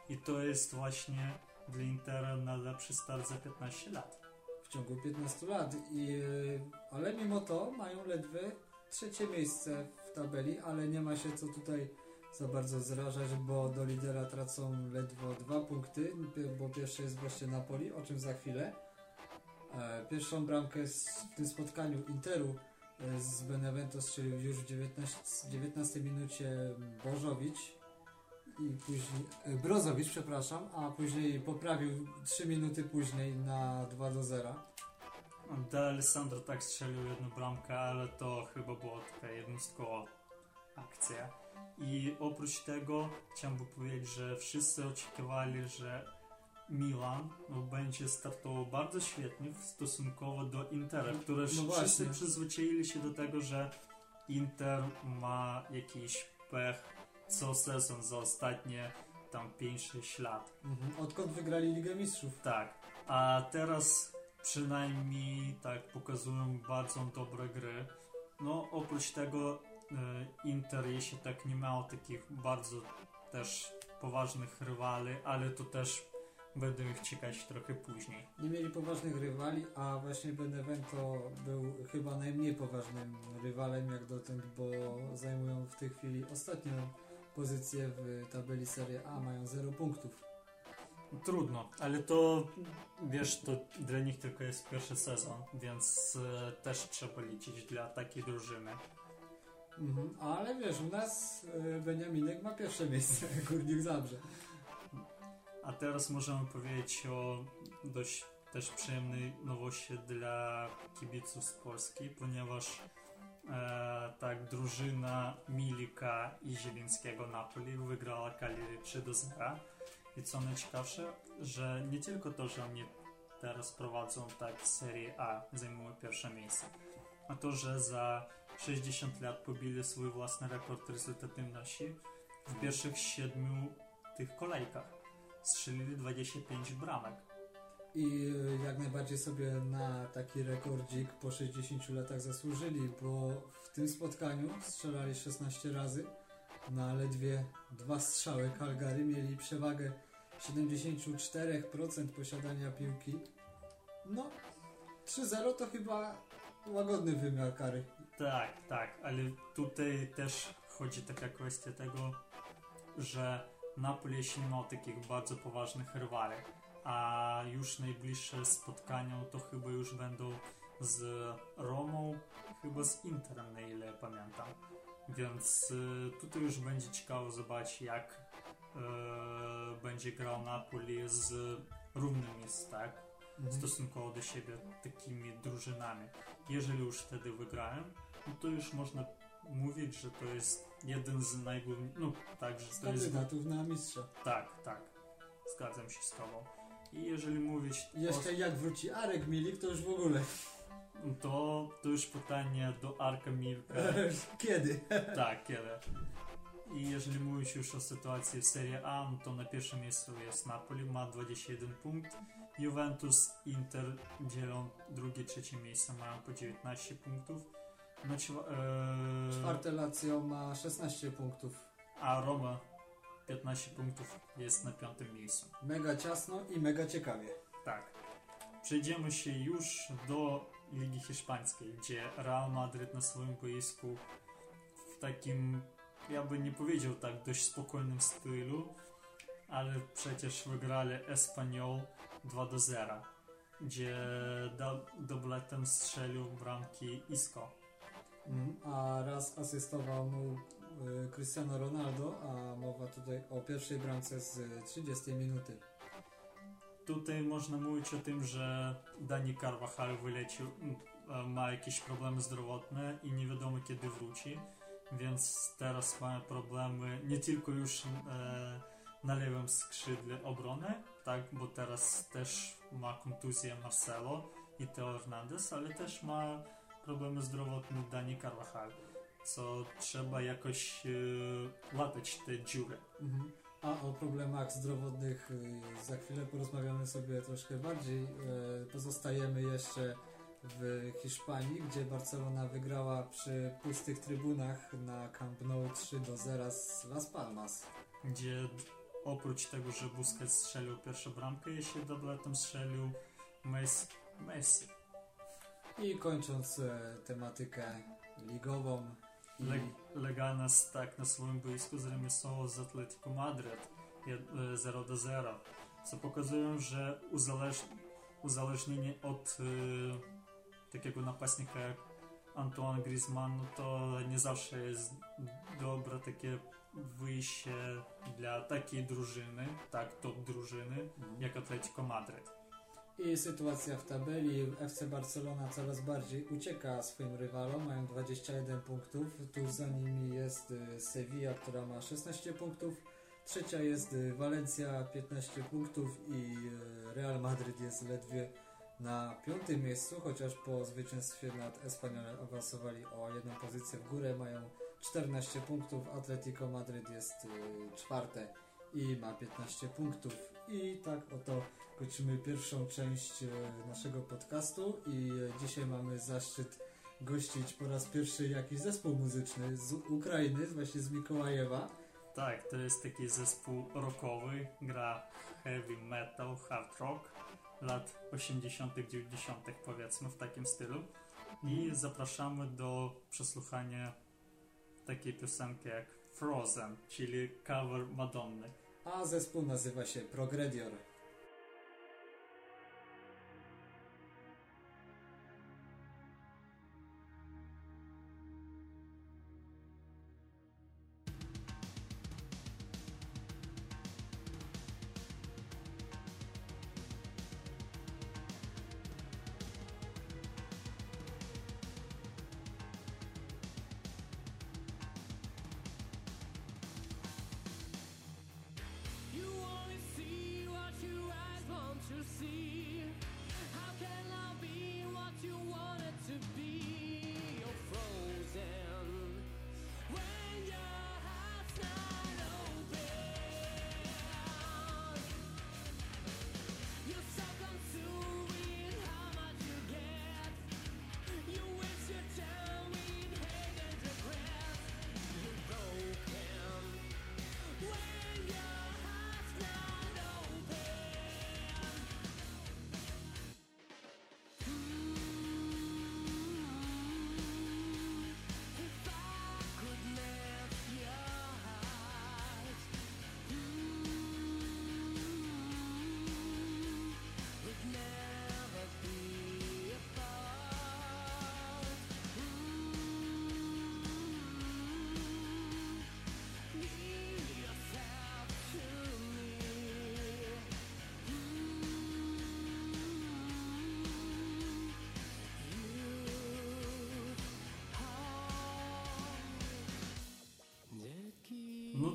i to jest właśnie dla Intera najlepszy start za 15 lat. w ciągu 15 lat. I, y, ale mimo to mają ledwie trzecie miejsce tabeli, ale nie ma się co tutaj za bardzo zrażać, bo do lidera tracą ledwo dwa punkty, bo pierwszy jest właśnie Napoli, o czym za chwilę. E, Pierwszą bramkę w tym spotkaniu Interu e, z Benevento strzelił już w 19, 19 minucie Bożowicz i później e, Brozowicz, przepraszam, a później poprawił 3 minuty później na 2 do 0. De Alessandro tak strzelił jedną bramkę, ale to chyba była taka jednostkowa akcja. I oprócz tego chciałbym powiedzieć, że wszyscy oczekiwali, że Milan no, będzie startował bardzo świetnie w stosunkowo do Intera, które No wszyscy właśnie. przyzwyczaili się do tego, że Inter ma jakiś pech co sezon za ostatnie tam 5-6 lat. Mhm. Odkąd wygrali Ligę Mistrzów? Tak, a teraz przynajmniej tak pokazują bardzo dobre gry. No oprócz tego e, Inter jeśli tak nie miał takich bardzo też poważnych rywali, ale to też będę ich czekać trochę później. Nie mieli poważnych rywali, a właśnie Benevento był chyba najmniej poważnym rywalem jak dotąd, bo zajmują w tej chwili ostatnią pozycję w tabeli Serie A, mają 0 punktów. Trudno, ale to wiesz, to dla nich tylko jest pierwszy sezon, więc e, też trzeba liczyć dla takiej drużyny. Mhm. Ale wiesz, u nas y, Beniaminek ma pierwsze miejsce, Górnik Zabrze. A teraz możemy powiedzieć o dość też przyjemnej nowości dla kibiców z Polski, ponieważ e, tak drużyna Milika i Zielińskiego Napoli wygrała Cagliari 3 do 0. I co najciekawsze, że nie tylko to, że oni teraz prowadzą tak Serie A, zajmują pierwsze miejsce, a to, że za 60 lat pobili swój własny rekord rezultatywności w pierwszych siedmiu tych kolejkach strzelili 25 bramek. I y, jak najbardziej sobie na taki rekordzik po 60 latach zasłużyli, bo w tym spotkaniu strzelali 16 razy na ledwie dwa strzały. Calgary mieli przewagę 74% posiadania piłki. No, 3-0 to chyba łagodny wymiar kary. Tak, tak, ale tutaj też chodzi taka kwestia tego, że Napoli jeszcze nie miał takich bardzo poważnych rywali, a już najbliższe spotkania to chyba już będą z Romą, chyba z Interem, na ile pamiętam. Więc y, tutaj już będzie ciekawo zobaczyć, jak y, będzie grał Napoli z równymi, tak? stosunkowo do siebie takimi drużynami. Jeżeli już wtedy wygrałem, no to już można mówić, że to jest jeden z najgłówniejszych, no tak, że to jest, Kandydatów na mistrza. tak, tak, zgadzam się z Tobą. I jeżeli mówić Jeszcze jak wróci Arek Milik, to już w ogóle. To, to już pytanie do Arka Milka, Kiedy? tak, kiedy. I jeżeli mówić już o sytuacji w Serie A, no to na pierwszym miejscu jest Napoli, ma 21 punkt. Juventus, Inter dzielą drugie, trzecie miejsce, mają po 19 punktów. No, ci- e, Czwarte Lazio ma 16 punktów. a Roma 15 punktów jest na piątym miejscu. Mega ciasno i mega ciekawie. Tak. Przejdziemy się już do Ligi Hiszpańskiej, gdzie Real Madrid na swoim boisku w takim, ja bym nie powiedział tak, dość spokojnym stylu, ale przecież wygrali Espanyol 2 do 0, gdzie do, dobletem strzelił bramki Isco. Mm, A raz asystował mu y, Cristiano Ronaldo, a mowa tutaj o pierwszej bramce z 30 minuty. Tutaj można mówić o tym, że Dani Carvajal wylecił, e, ma jakieś problemy zdrowotne i nie wiadomo kiedy wróci, więc teraz mamy problemy nie tylko już e, na lewym skrzydle obrony, tak, bo teraz też ma kontuzję Marcelo i Teo Hernandez, ale też ma problemy zdrowotne Dani Carvajal, co trzeba jakoś e, łatać te dziury. Mhm. A o problemach zdrowotnych y, za chwilę porozmawiamy sobie troszkę bardziej. E, Pozostajemy jeszcze w Hiszpanii, gdzie Barcelona wygrała przy pustych trybunach na Camp Nou 3 do 0 z Las Palmas. gdzie oprócz tego, że Busquets strzelił pierwszą bramkę, jeszcze dobletem strzelił Messi. Messi. I kończąc e, tematykę ligową Le Leganes tak na swoim boisku zremisował z Atletico Madryt jed- e, 0 do 0, co pokazuje, że uzależ uzależnienie od e, takiego napastnika jak Antoine Griezmann, no to nie zawsze jest dobre takie wyjście dla takiej drużyny, tak, top drużyny, jak Atletico Madryt. I sytuacja w tabeli. FC Barcelona coraz bardziej ucieka swoim rywalom. Mają 21 punktów. Tuż za nimi jest y, Sevilla, która ma 16 punktów. Trzecia jest y, Valencia, 15 punktów i y, Real Madrid jest ledwie na piątym miejscu, chociaż po zwycięstwie nad Espanyolem awansowali o jedną pozycję w górę. Mają 14 punktów. Atletico Madrid jest y, czwarte i ma 15 punktów. I tak oto kończymy pierwszą część e, naszego podcastu i e, dzisiaj mamy zaszczyt gościć po raz pierwszy jakiś zespół muzyczny z Ukrainy, właśnie z Mikołajewa. Tak, to jest taki zespół rockowy, gra heavy metal, hard rock lat 80., 90., powiedzmy w takim stylu. I zapraszamy do przesłuchania takiej piosenki jak Frozen, czyli cover Madonny. A zespół nazywa się Progredior.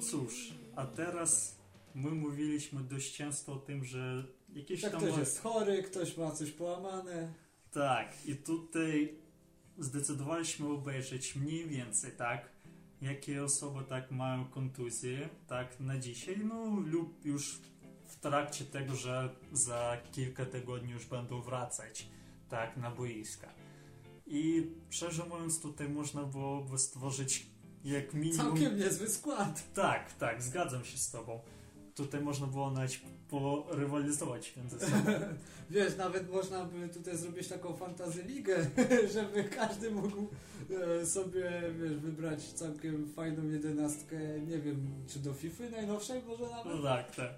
Cóż, a teraz my mówiliśmy dość często o tym, że jakieś Jak tam... ktoś jest chory, ktoś ma coś połamane. Tak, i tutaj zdecydowaliśmy obejrzeć mniej więcej, tak, jakie osoby tak mają kontuzję, tak, na dzisiaj, no lub już w trakcie tego, że za kilka tygodni już będą wracać, tak, na boiska. I szczerze mówiąc, tutaj można byłoby stworzyć jak minimum... Całkiem niezły skład. Tak, tak, zgadzam się z Tobą. tutaj można było nawet porywalizować między sobą. Wiesz, nawet można by tutaj zrobić taką fantazy ligę, żeby każdy mógł e, sobie, wiesz, wybrać całkiem fajną jedenastkę, nie wiem, czy do FIFA najnowszej może nawet? No tak, tak.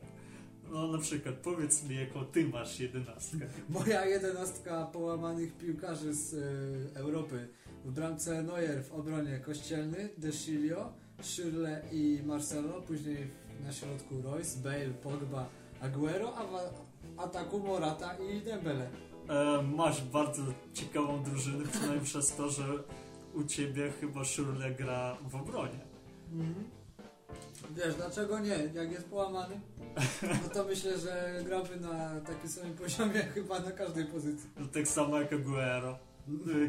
No na przykład powiedz mi, jaką ty masz jedenastkę. Moja jedenastka połamanych piłkarzy z e, Europy. W bramce Neuer, w obronie Kościelny, De Chilio, Schürrle i Marcelo, później na środku Royce, Bale, Pogba, Aguero, a w ataku Morata i Dembele. E, masz bardzo ciekawą drużynę, przynajmniej przez to, że u ciebie chyba Szurle gra w obronie. Mhm. Wiesz, dlaczego nie? Jak jest połamany, no to myślę, że grałby na takim samym poziomie chyba na każdej pozycji. No, tak samo jak Aguero,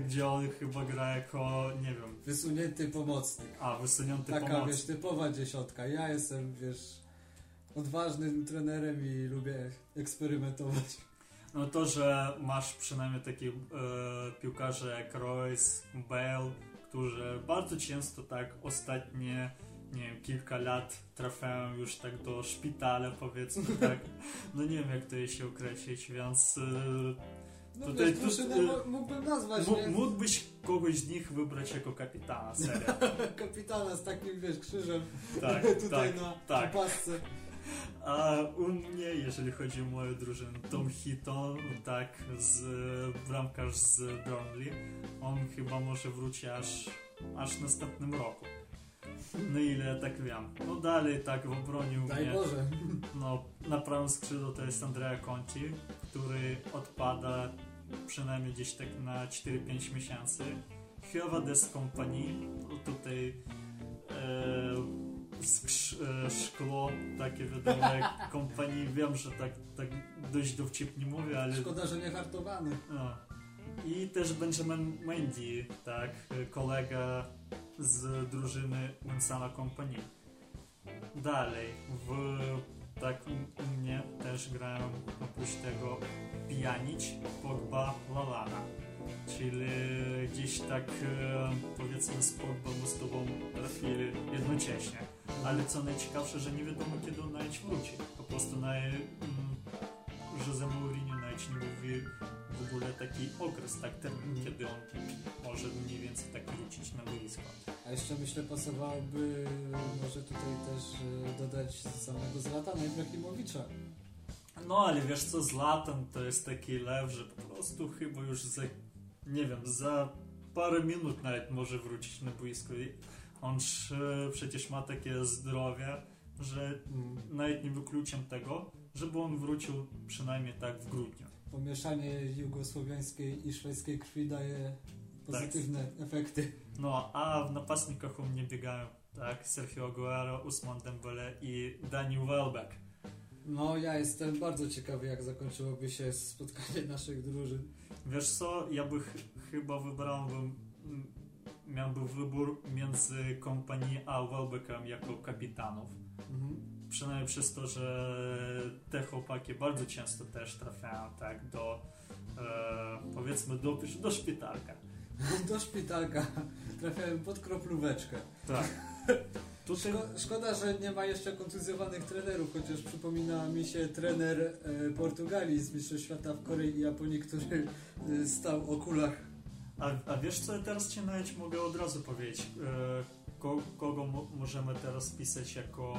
gdzie on chyba gra jako, nie wiem, Wysunięty pomocnik. a wysunięty Taka, pomoc. wiesz, typowa dziesiątka. Ja jestem, wiesz, odważnym trenerem i lubię eksperymentować. No to, że masz przynajmniej takich e, piłkarzy jak Royce, Bale, którzy bardzo często tak ostatnie, nie wiem, kilka lat trafiają już tak do szpitala powiedzmy, tak. No nie wiem jak to się określić, więc e, No Tutaj wiesz, drużynę y, mógłbym nazwać, nie? mógłbyś kogoś z nich wybrać jako kapitana, serio. Kapitana z takim, wiesz, krzyżem Tak, tutaj tak, na, tak. na pasce. A u mnie, jeżeli chodzi o moją drużynę, Tom Hitton, tak, z bramkarz z Burnley, on chyba może wróci aż, aż w następnym roku. No ile tak wiem. No dalej tak w obronie u Daj mnie, Boże. no na prawym skrzydle to jest Andrea Conti, który odpada przynajmniej gdzieś tak na 4-5 miesięcy. Chyba des Company, no tutaj e, e, szkło takie wiadomo jak kompanii, wiem, że tak, tak dość dowcipnie mówię, ale Szkoda, że nie hartowany. no. I też Benjamin Mendy, tak, kolega z drużyny Vincenta Company. Dalej, w, tak u, mnie też grają oprócz tego Pjanic, Pogba, Lalana. Czyli gdzieś tak e, powiedzmy z Pogba my z tobą trafili jednocześnie. Ale co najciekawsze, że nie wiadomo kiedy on nawet wróci. Po prostu na, mm, Jose Mourinho mówi w ogóle taki okres, tak termin, kiedy on może mniej więcej tak wrócić na boisko. A jeszcze myślę pasowałoby może tutaj też e, dodać samego Zlatana Ibrahimowicza. No ale wiesz co, Zlatan to jest taki lew, że po prostu chyba już za, nie wiem, za parę minut nawet może wrócić na boisko. On przecież ma takie zdrowie, że nawet nie wykluczam tego, żeby on wrócił przynajmniej tak w grudniu. Pomieszanie jugosłowiańskiej i szwedzkiej krwi daje pozytywne efekty. No, a w napastnikach u mnie biegają, tak, Sergio Aguero, Usman Dembele i Daniel Welbeck. No, ja jestem bardzo ciekawy, jak zakończyłoby się spotkanie naszych drużyn. Wiesz co, ja by ch- chyba wybrałbym, miałbym wybór między kompanii a Welbeckiem jako kapitanów. Mhm. Przynajmniej przez to, że te chłopaki bardzo często też trafiają tak do, e, powiedzmy, do, do szpitalka. Do szpitalka trafiałem pod kroplóweczkę. Tak. Tutaj, Szko szkoda, że nie ma jeszcze kontuzjowanych trenerów, chociaż przypomina mi się trener e, Portugalii z Mistrzostw Świata w Korei i Japonii, który e, stał o kulach. a, a wiesz co, teraz ci nawet mogę od razu powiedzieć, e, ko, kogo mo, możemy teraz pisać jako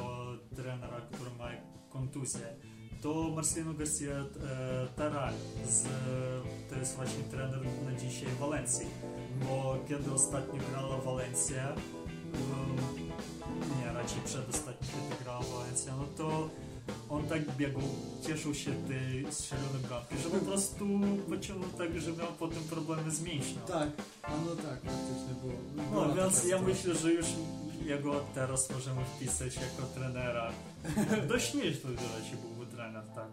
trenera, który ma kontuzję. To Marcelino Garcia e, Taral, z, to jest właśnie trener na dzisiaj Walencji. Bo kiedy ostatnio grała Walencja, em, nie, raczej przedostatnio kiedy grała Walencja, no to on tak biegł, cieszył się tej strzelonej bramki, że po prostu pociągnął tak, że miał potem problemy z mięśnią. Tak, a no tak, faktycznie było. No była więc ja myślę, że już jego teraz możemy wpisać jako trenera. Dość nieźle raczej byłby trener, tak.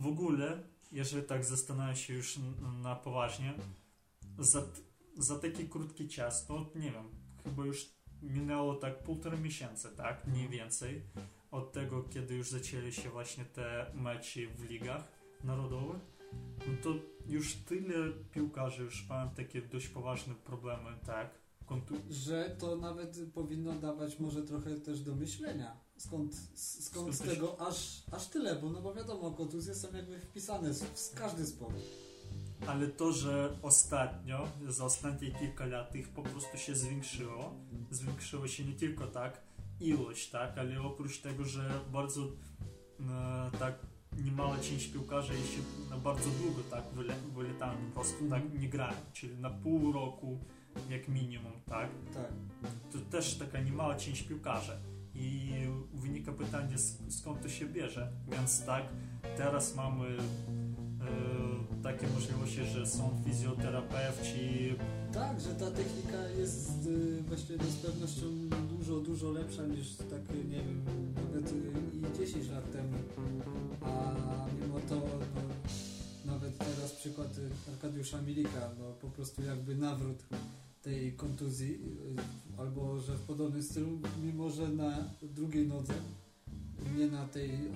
W ogóle, jeżeli tak zastanawiam się już na poważnie, za, za taki krótki czas, no nie wiem, chyba już minęło tak półtora miesiąca, tak, mniej więcej, od tego, kiedy już zaczęli się właśnie te mecze w ligach narodowych, no to już tyle piłkarzy już mają takie dość poważne problemy, tak, kontu- Że to nawet powinno dawać może trochę też do myślenia. skąd, skąd Skąd tego aż, aż tyle, bo no bo wiadomo, kontuzje są jakby wpisane w, w każdy sport. Ale to, że ostatnio, za ostatnie kilka lat ich po prostu się zwiększyło, zwiększyło się nie tylko tak ilość, tak, ale oprócz tego, że bardzo e, tak niemała część piłkarzy jeszcze na bardzo długo tak wyle, wyletają, po prostu Mhm. tak nie grają, czyli na pół roku jak minimum, tak, Tak. to też taka niemała część piłkarzy. I wynika pytanie, sk- skąd to się bierze. Więc tak, teraz mamy takie możliwości, że są fizjoterapeuci, Tak, że ta technika jest y, właściwie z pewnością dużo, dużo lepsza niż tak, nie wiem, nawet y, i 10 lat temu. A mimo to, no, nawet teraz przykład y, Arkadiusza Milika, no po prostu jakby nawrót tej kontuzji, y, albo że w podobnym stylu, mimo że na drugiej nodze, nie na tej, y,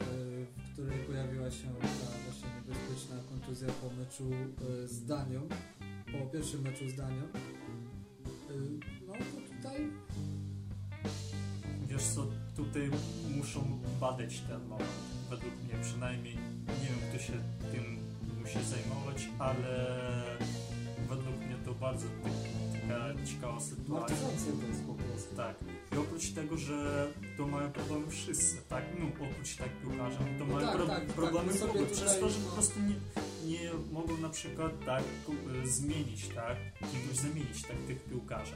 w której pojawiła się ta właśnie niebezpieczna kontuzja po meczu y, z Danią, po pierwszym meczu z Danią. Y, No to tutaj wiesz co, tutaj muszą badać ten moment, według mnie przynajmniej. Nie wiem, kto się tym musi zajmować, ale według mnie to bardzo tak- taka ciekawa sytuacja. martwiące to jest po prostu. Tak. I oprócz tego, że to mają problemy wszyscy, tak? No, oprócz tak piłkarze, to No mają tak, pro- tak, tak, problemy my sobie kluby, przez to, że po prostu nie, nie mogą na przykład tak y, zmienić, tak? Kimś zamienić tak tych piłkarzy.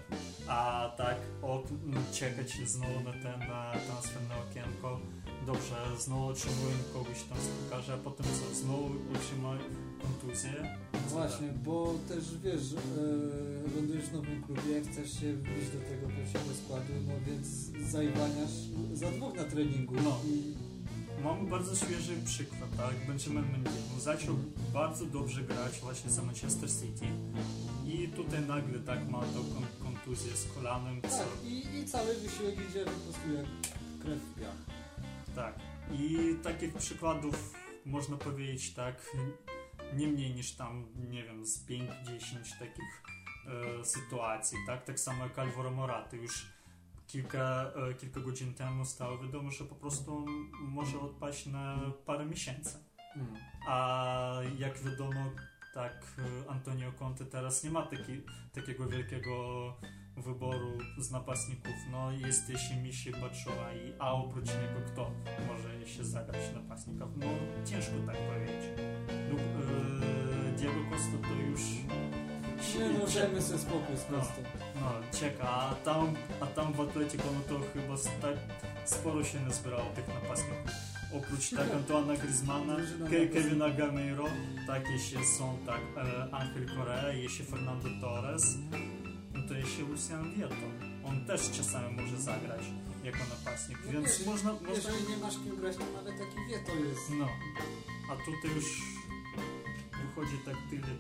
A tak od, no, czekać znowu na ten na transferne okienko, dobrze, znowu otrzymują kogoś tam z piłkarzy, a potem co, znowu otrzymają kontuzję. Co Właśnie, bo też wiesz, e, lądujesz w nowym klubie, chcesz się wbić do tego pierwszego składu, no więc zajwaniasz za dwóch na treningu. No. I, Mamy bardzo świeży przykład, tak? Benjamin Mendy zaczął bardzo dobrze grać właśnie za Manchester City i tutaj nagle tak ma tą kon- kontuzję z kolanem, co, tak, i, i cały wysiłek idzie po prostu jak krew w piach. tak. I takich przykładów można powiedzieć tak, nie mniej niż tam, nie wiem, z 5-10 takich e, sytuacji, tak? Tak samo jak Alvaro Morata już kilka, e, kilka godzin temu stało wiadomo, że po prostu może odpaść na parę miesięcy. Mm. A jak wiadomo, tak e, Antonio Conte teraz nie ma taki, takiego wielkiego wyboru z napastników. No jest jeszcze Mishi Batshuayi, a oprócz niego kto może jeszcze zagrać napastnika? No ciężko tak powiedzieć. Lub e, Diego Costa to już Nie no, dajmy sobie spokój z No. Kostą. no, czeka, a tam, a tam w Atletico no to chyba tak sporo się nazbierało tych napastników. Oprócz tak Antoana Griezmana. Kevina Gameiro, tak jeszcze są tak e, Angel Correa, jeszcze Fernando Torres, no to jeszcze Lucian Vieto. On też czasami może zagrać jako napastnik, No więc wiesz, można, można... Jeżeli nie masz kim grać, to nawet taki wie to jest. No, a tutaj już wychodzi tak tyle,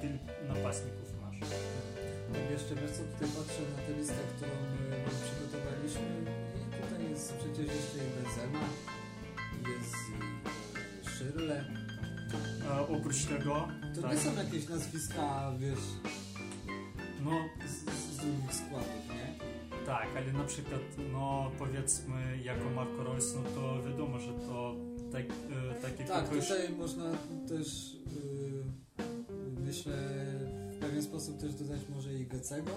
tyle napastników masz. Tak, jeszcze wiesz co, tutaj patrzę na tę listę, którą y, wam przygotowaliśmy i tutaj jest przecież jeszcze i Benzema, jest i Szyrle. A oprócz tego, To tak, nie są jakieś nazwiska, wiesz, no z, z drugich składów, nie? Tak, ale na przykład, no powiedzmy, jako Marco Reus, no to wiadomo, że to tak, e, takie Tak, tutaj można też, y, myślę, w pewien sposób też dodać może i Gecego.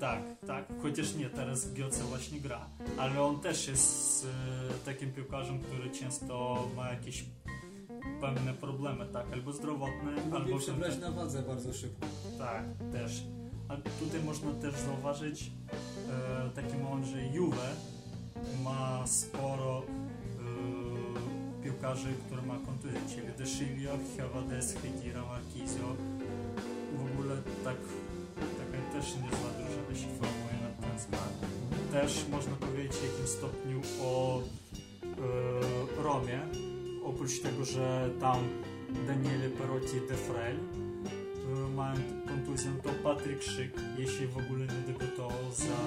Tak, tak, chociaż nie, teraz Gioce właśnie gra, ale on też jest e, takim piłkarzem, który często ma jakieś pewne problemy, tak, albo zdrowotne, Lubi albo przebrać na wadze bardzo szybko. Tak, też. A tutaj można też zauważyć e, taki moment, że Juve ma sporo e, piłkarzy, które ma kontuzję, czyli De Sciglio, Khedira, Marquisio. W ogóle tak, taka też niezła drużyna się formuje na ten skład. Też można powiedzieć w jakimś stopniu o e, Romie, oprócz tego, że tam Daniele Perotti De Frel mają kontuzję, to Patryk Szyk, jeśli w ogóle nie debiutował za,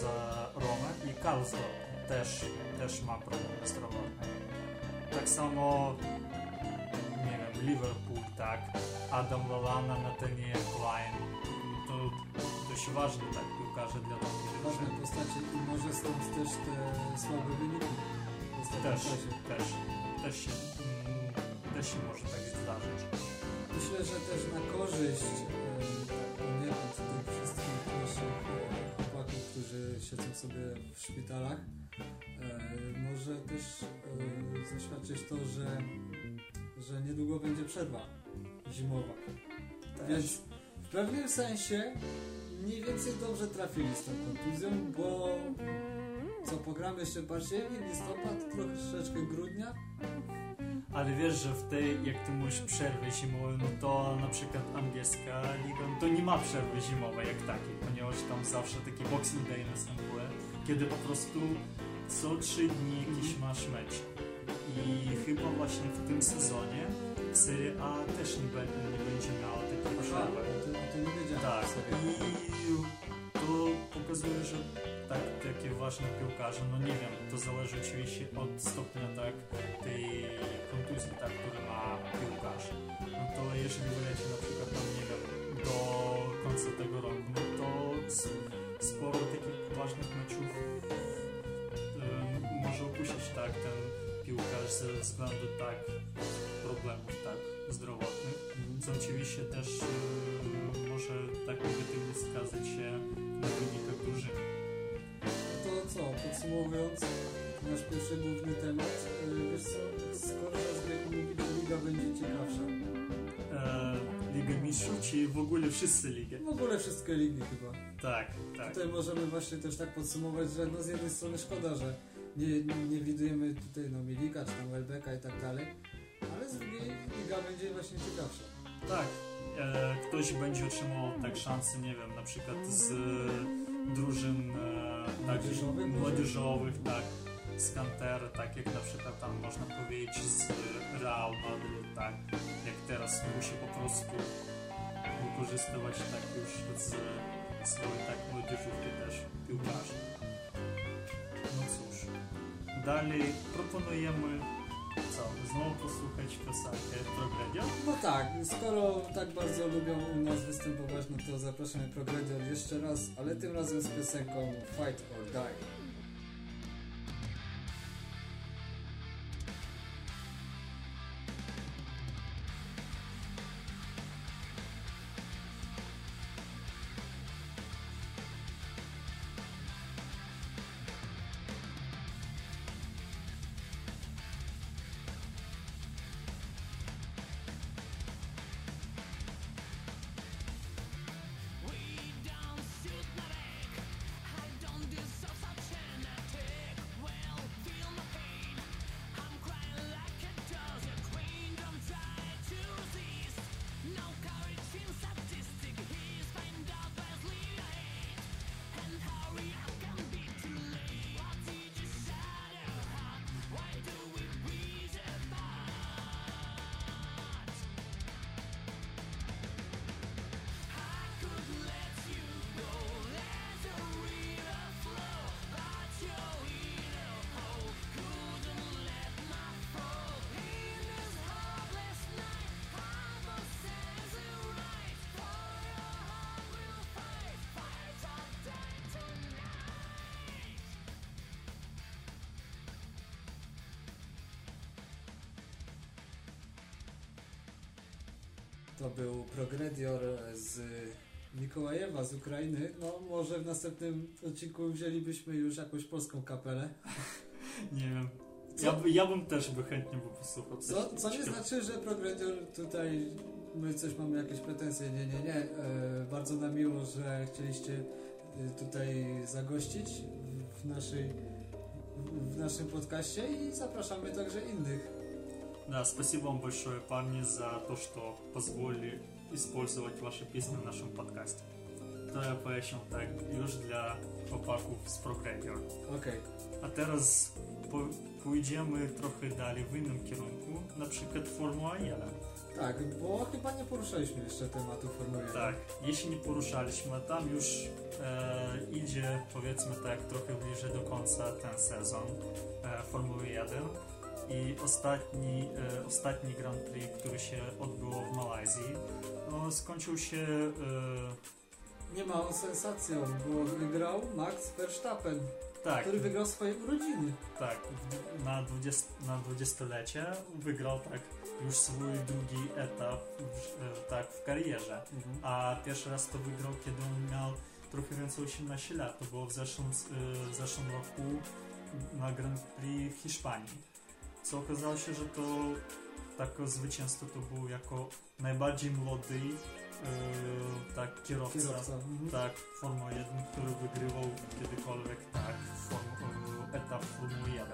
za Romę i Karlsruhe też, też ma problemy zdrowotne. Tak samo nie wiem, Liverpool, tak, Adam Lallana, Nathaniel Klein, to dość ważne tak, piłkarze dla takiej Ważne postacie i może stąd też te słabe wyniki Też, czasie. też, też się, mm, też się może tak zdarzyć. Myślę, że też na korzyść e, tak poniekąd tych wszystkich naszych e, chłopaków, którzy siedzą sobie w szpitalach, e, może też e, zaświadczyć to, że, że niedługo będzie przerwa zimowa. Więc w pewnym sensie mniej więcej dobrze trafili z tą kontuzją, bo co, pogramy jeszcze październik, listopad, troszeczkę grudnia, Ale wiesz, że w tej, jak ty mówisz, przerwy zimowej, no to na przykład angielska liga, no to nie ma przerwy zimowej jak takiej, ponieważ tam zawsze taki boxing day następuje, kiedy po prostu co trzy dni jakiś masz mecz. I chyba właśnie w tym sezonie Serie A też nie, be- nie będzie miała takiej przerwy. to, to nie wiedziałem Tak, i to pokazuje, że tak, takie ważne piłkarze, no nie wiem, to zależy oczywiście od stopnia tak tej tak, który ma piłkarz. No to jeżeli wyleci na przykład tam, nie wiem, do końca tego roku, no to sporo takich ważnych meczów em, może opuścić tak ten piłkarz ze względu tak problemów tak zdrowotnych Mhm. co oczywiście też y, może tak negatywnie skazać się na wynikach drużyny. To co, podsumowując nasz pierwszy główny temat, yy, wiesz co, skoro rozbieg liga, liga będzie ciekawsza. E, Liga Mistrzów, czy w ogóle wszyscy ligi? W ogóle wszystkie ligi chyba. Tak, tak. Tutaj możemy właśnie też tak podsumować, że no z jednej strony szkoda, że nie, nie, widujemy tutaj no Milika czy tam Welbeka i tak dalej, ale z drugiej liga będzie właśnie ciekawsza. Tak. E, ktoś będzie otrzymał tak szansę, nie wiem, na przykład z drużyn e, takich młodzieżowych, tak, z Canter, tak jak na przykład tam można powiedzieć z Real Madrid, tak, jak teraz musi po prostu wykorzystywać tak już z swojej tak młodzieżówki też piłkarzy. No cóż, dalej proponujemy co, znowu posłuchać piosenkę Progredia? No tak, skoro tak bardzo lubią u nas występować, no to zapraszamy Progredior jeszcze raz, ale tym razem z piosenką Fight or Die. To był Progredior z Mikołajewa, z Ukrainy. No może w następnym odcinku wzięlibyśmy już jakąś polską kapelę. Nie wiem. Ja, ja bym też by chętnie by posłuchał. Co, co nie znaczy, że Progredior tutaj my coś mamy jakieś pretensje. Nie, nie, nie. E, bardzo nam miło, że chcieliście e, tutaj zagościć w- w naszej w naszym podcaście i zapraszamy także innych. Да, спасибо вам большое, парни, за то, что позволили использовать ваши песни в нашем подкасте. To ja pojaśniam tak już dla chłopaków z ProGrader. Okej. A teraz po, pójdziemy trochę dalej w innym kierunku, na przykład Formuła 1. Tak, bo chyba nie poruszaliśmy jeszcze tematu Formuły 1. Tak, jeśli nie poruszaliśmy, tam już e, idzie powiedzmy tak trochę bliżej do końca ten sezon e, Formuły 1 i ostatni, e, ostatni Grand Prix, który się odbyło w Malajzji, no, skończył się e, nie małą sensacją, bo wygrał Max Verstappen, Tak, który wygrał swoje urodziny. tak. Na, 20, na dwudziestolecie wygrał tak już swój drugi etap w, e, tak w karierze. A pierwszy raz to wygrał, kiedy on miał trochę więcej 18 lat. To było w zeszłym, w zeszłym roku na Grand Prix w Hiszpanii. Co okazało się, że to takie zwycięstwo to był jako najbardziej młody y, tak kierowca, Kierowca. Mhm. tak Formuły 1, który wygrywał kiedykolwiek tak form, y, etap Formuły 1.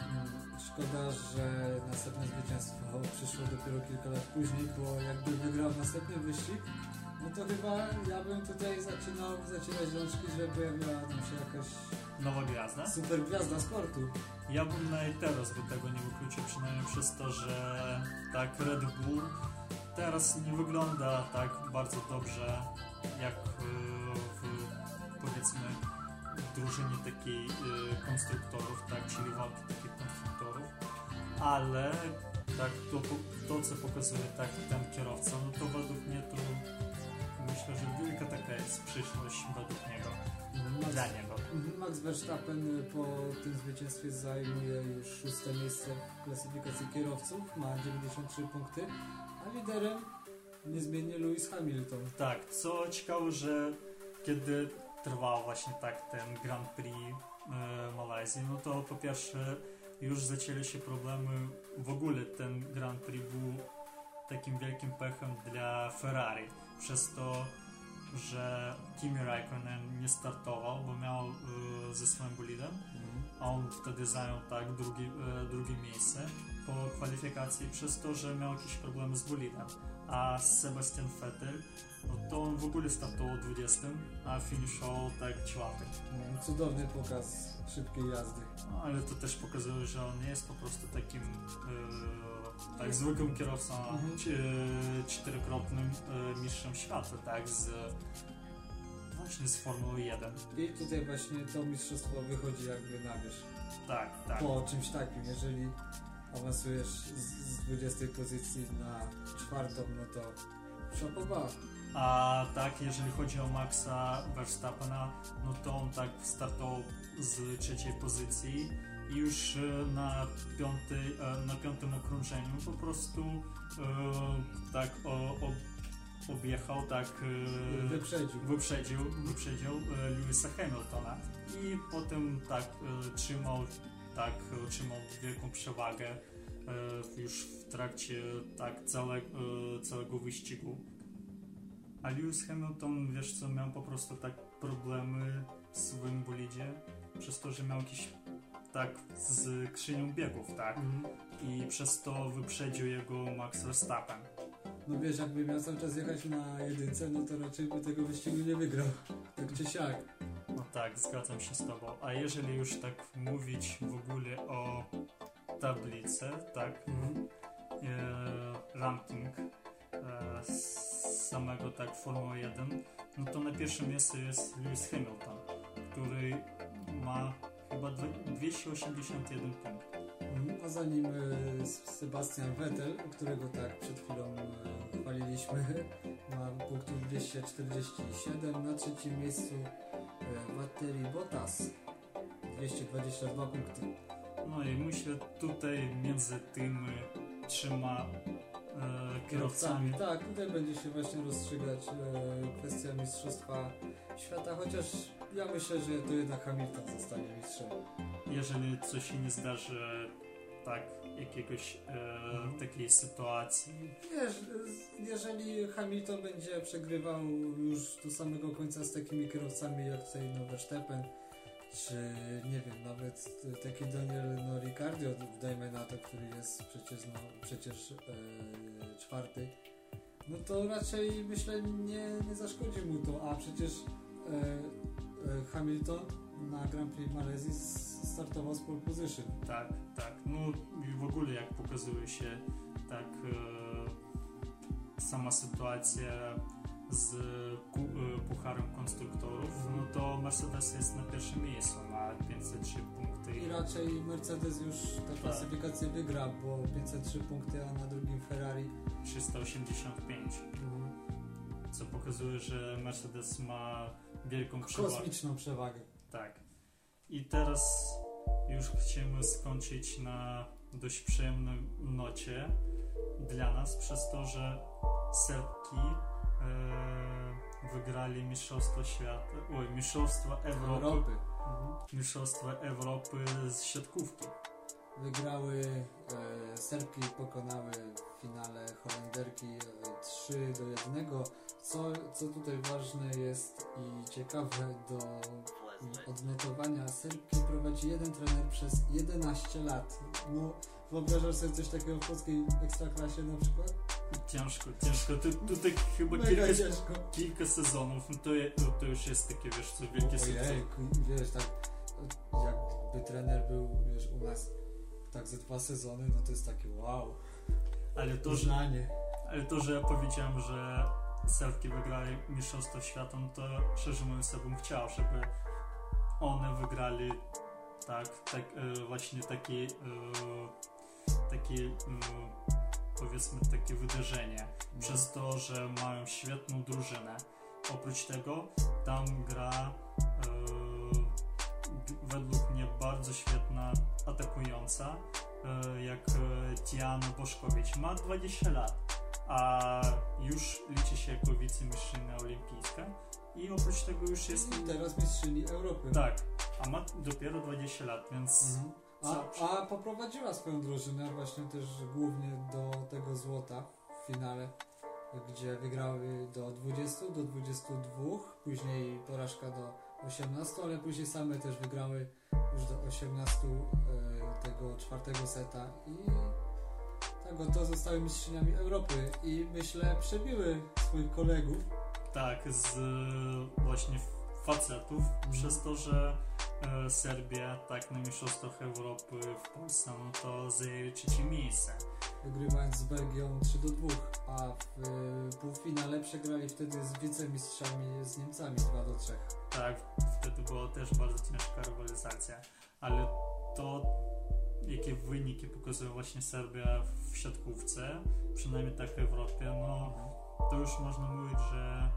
Mm, Szkoda, że następne zwycięstwo przyszło dopiero kilka lat później, bo jakby wygrał następny wyścig, no to chyba ja bym tutaj zaczynał zacierać rączki, że pojawiła nam się jakaś Nowa gwiazda. super gwiazda sportu. Ja bym nawet teraz by tego nie wykluczył, przynajmniej przez to, że tak Red Bull teraz nie wygląda tak bardzo dobrze jak e, w powiedzmy drużynie takiej e, konstruktorów, tak, czyli walki takich konstruktorów, ale tak to, to co pokazuje tak ten kierowca, no to według mnie to myślę, że wielka taka jest przyszłość według niego, Max, dla niego. Max Verstappen po tym zwycięstwie zajmuje już szóste miejsce w klasyfikacji kierowców, ma 93 punkty, a liderem niezmiennie Lewis Hamilton. Tak, co ciekawe, że kiedy trwał właśnie tak ten Grand Prix e, Malajzji, no to po pierwsze już zaczęły się problemy, w ogóle ten Grand Prix był takim wielkim pechem dla Ferrari, przez to, że Kimi Raikkonen nie startował, bo miał e, ze swoim bolidem, a on wtedy zajął tak drugi, e, drugie miejsce po kwalifikacji przez to, że miał jakieś problemy z bolidem. A Sebastian Vettel, no to on w ogóle startował 20, a finiszował tak czwarty. Mm, Cudowny pokaz szybkiej jazdy. No, ale to też pokazuje, że on nie jest po prostu takim e, tak zwykłym kierowcą, Mhm. e, czterokrotnym e, mistrzem świata, tak, z właśnie z Formuły 1. I tutaj właśnie to mistrzostwo wychodzi jakby na wierzch. Tak, tak. Po czymś takim, jeżeli awansujesz z, z 20 pozycji na czwartą, no to szapoba. A tak, jeżeli chodzi o Maxa Verstappena, no to on tak startował z trzeciej pozycji i już e, na, piątej, e, na piątym okrążeniu po prostu e, tak o, o, objechał, tak e, Wyprzedził. wyprzedził, wyprzedził e, Lewisa Hamiltona i potem tak e, trzymał, tak e, trzymał wielką przewagę e, już w trakcie tak całe, e, całego wyścigu. A Lewis Hamilton, wiesz co, miał po prostu tak problemy w swoim bolidzie przez to, że miał jakiś tak z krzynią biegów, tak? Mhm. I przez to wyprzedził jego Max Verstappen. No wiesz, jakby miał cały czas jechać na jedynce, no to raczej by tego wyścigu nie wygrał. Tak czy siak. No tak, zgadzam się z Tobą. A jeżeli już tak mówić w ogóle o tablicy, tak, e, ranking e, samego tak Formuły 1, no to na pierwszym miejscu jest Lewis Hamilton, który ma chyba dwie- 281 punktów. A za nim e, Sebastian Vettel, którego tak przed chwilą e, chwaliliśmy, ma punktów 247. Na trzecim miejscu e, Valtteri Bottas, 222 punkty. No i myślę tutaj między tymi trzema e, kierowcami Tak, tutaj będzie się właśnie rozstrzygać e, kwestia Mistrzostwa Świata, chociaż ja myślę, że to jednak Hamilton zostanie mistrzem. jeżeli coś się nie zdarzy tak jakiegoś e, takiej sytuacji? Wiesz, jeżeli Hamilton będzie przegrywał już do samego końca z takimi kierowcami jak tutaj no Verstappen, czy nie wiem, nawet taki Daniel no, Ricciardo, dajmy na to, który jest przecież, no, przecież e, czwarty, no to raczej myślę nie, nie zaszkodzi mu to, a przecież e, e, Hamilton na Grand Prix Malezji startował z pole position. tak, tak, no i w ogóle jak pokazuje się tak e, sama sytuacja z ku, e, Pucharem Konstruktorów, no to Mercedes jest na pierwszym miejscu, ma 503 punkty I raczej Mercedes już tę klasyfikację wygra, bo 503 punkty, a na drugim Ferrari 385. co pokazuje, że Mercedes ma wielką przewagę. Kosmiczną przewagę. I teraz już chcemy skończyć na dość przyjemnej nocie dla nas, przez to, że Serbki e, wygrali Mistrzostwo Świata, oj, Mistrzostwa Europy, Europy. Mhm. Mistrzostwa Europy z siatkówki. Wygrały, e, Serbki pokonały w finale Holenderki e, 3 do 1. Co, co tutaj ważne jest i ciekawe do mm, odnotowania, Serbki prowadzi jeden trener przez 11 lat. No, wyobrażasz sobie coś takiego w polskiej ekstraklasie na przykład? Ciężko, ciężko. Tu, tutaj chyba kilka, kilka sezonów, no to, je, no to już jest takie, wiesz co, wielkie sukces. Wiesz, tak jakby trener był, wiesz, u nas tak ze dwa sezony, no to jest takie wow, Ale to, że. Ale to, że ja powiedziałem, że Serbki wygrali Mistrzostwo Świata, no to szczerze mówiąc, ja bym chciał, żeby one wygrali tak, tak e, właśnie takie, e, takie e, powiedzmy takie wydarzenie, przez to, że mają świetną drużynę. Oprócz tego tam gra według mnie bardzo świetna atakująca, jak Diana Boszkowicz. Ma 20 lat, a już liczy się jako wicemistrzynia olimpijska i oprócz tego już jest... I teraz mistrzyni Europy. Tak, a ma dopiero 20 lat, więc... Mhm. A, a poprowadziła swoją drużynę właśnie też głównie do tego złota w finale, gdzie wygrały do 20, do 22, później porażka do 18, ale później same też wygrały już do 18 e, tego czwartego seta i tak oto zostały mistrzyniami Europy i myślę przebiły swoich kolegów. Tak, z e, właśnie facetów, przez to, że e, Serbia tak na Mistrzostwach Europy w Polsce, no to zajęli trzecie miejsce. wygrywając z Belgią 3 do 2, a w y, półfinale przegrali wtedy z wicemistrzami z Niemcami 2 do 3. Tak, wtedy była też bardzo ciężka rywalizacja, ale to jakie wyniki pokazuje właśnie Serbia w siatkówce, przynajmniej tak w Europie, no to już można mówić, że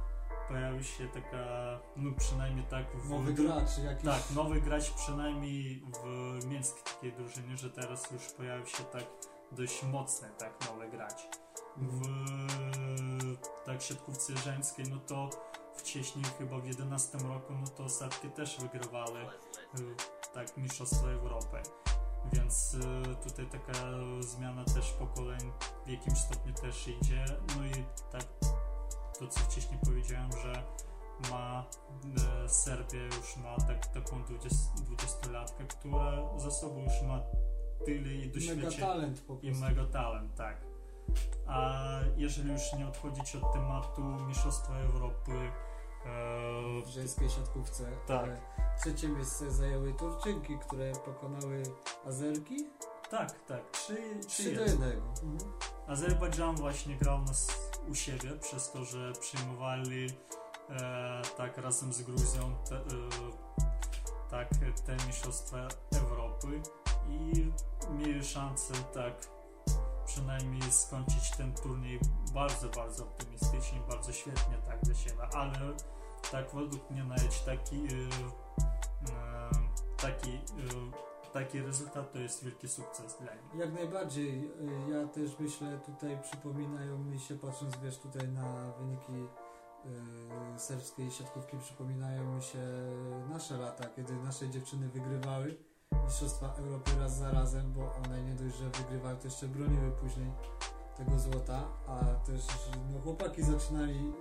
pojawi się taka, no przynajmniej tak w Nowy gracz, jakiś Tak, nowy gracz przynajmniej w mięskiej takiej drużynie, że teraz już pojawił się tak dość mocny tak nowy gracz. W tak siatkówce żeńskiej, no to wcześniej chyba w 11 roku, no to Serbki też wygrywały tak Mistrzostwo Europy. Więc y, tutaj taka zmiana też pokoleń w jakimś stopniu też idzie. No i tak to co wcześniej powiedziałem, że ma e, Serbia już ma tak, taką 20, 20-latkę, która za sobą już ma tyle i mega doświadczenia talent po i prostu. mega talent, tak. A jeżeli już nie odchodzić od tematu Mistrzostwa Europy, W żeńskiej siatkówce. Tak. E, Trzecie miejsce zajęły Turczynki, które pokonały Azerki tak, tak, 3, 3 do 1. Mhm. Azerbejdżan właśnie grał nas u siebie przez to, że przyjmowali e, tak razem z Gruzją te, e, tak te mistrzostwa Europy i mieli szansę tak przynajmniej skończyć ten turniej bardzo, bardzo optymistycznie, bardzo świetnie tak dla siebie, ale tak według mnie nawet taki e, e, taki e, taki rezultat to jest wielki sukces dla nich. Jak najbardziej. Y, Ja też myślę, tutaj przypominają mi się, patrząc wiesz tutaj na wyniki y, serbskiej siatkówki, przypominają mi się nasze lata, kiedy nasze dziewczyny wygrywały Mistrzostwa Europy raz za razem, bo one nie dość, że wygrywały, to jeszcze broniły później tego złota, a też no, chłopaki zaczynali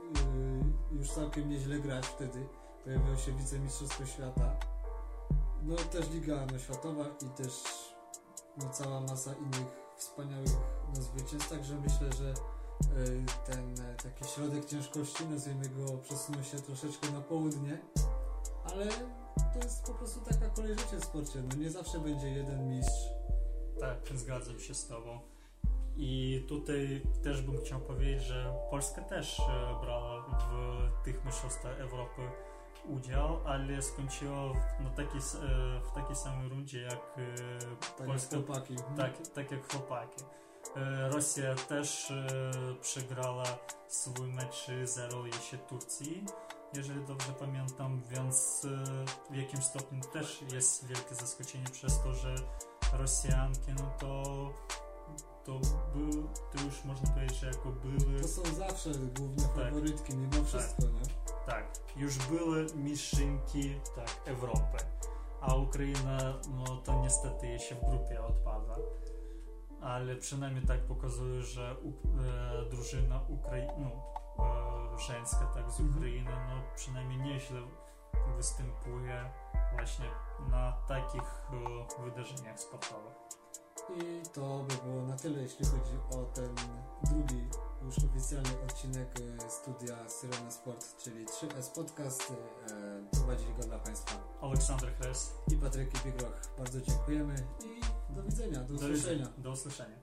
y, już całkiem nieźle grać wtedy. Pojawiło się wicemistrzostwo świata. No też Liga no, Światowa i też no, cała masa innych wspaniałych no, zwycięstw, także myślę, że y, ten e, taki środek ciężkości, nazwijmy go, przesunął się troszeczkę na południe, ale to jest po prostu taka kolej życia w sporcie, no nie zawsze będzie jeden mistrz. Tak, zgadzam się z Tobą. I tutaj też bym chciał powiedzieć, że Polska też e, brała w tych mistrzostwach Europy udział, ale skończyła w, na takiej, s- e, w takiej samej rundzie jak e, Tak Polska. jak chłopaki. Tak, tak jak chłopaki. Rosja też przegrała swój mecz 0 jeszcze Turcji, jeżeli dobrze pamiętam, więc e, w jakimś stopniu też jest wielkie zaskoczenie przez to, że Rosjanki, no to to był, to już można powiedzieć, że jako były To są zawsze główne Tak. faworytki, mimo wszystko, nie? Tak, już były mistrzynki tak, Europy, a Ukraina no to niestety jeszcze w grupie odpada. Ale przynajmniej tak pokazuje, że u, e, drużyna Ukrai no, żeńska tak z Mhm. Ukrainy no przynajmniej nieźle występuje właśnie na takich e, wydarzeniach sportowych. I to by było na tyle, jeśli chodzi o ten drugi już oficjalny odcinek e, studia Syrena Sport, czyli 3S Podcast. E, Prowadzili go dla Państwa Aleksander Kres, i Patryk Pigroch. Bardzo dziękujemy i do widzenia, do do, usłyszenia. do usłyszenia.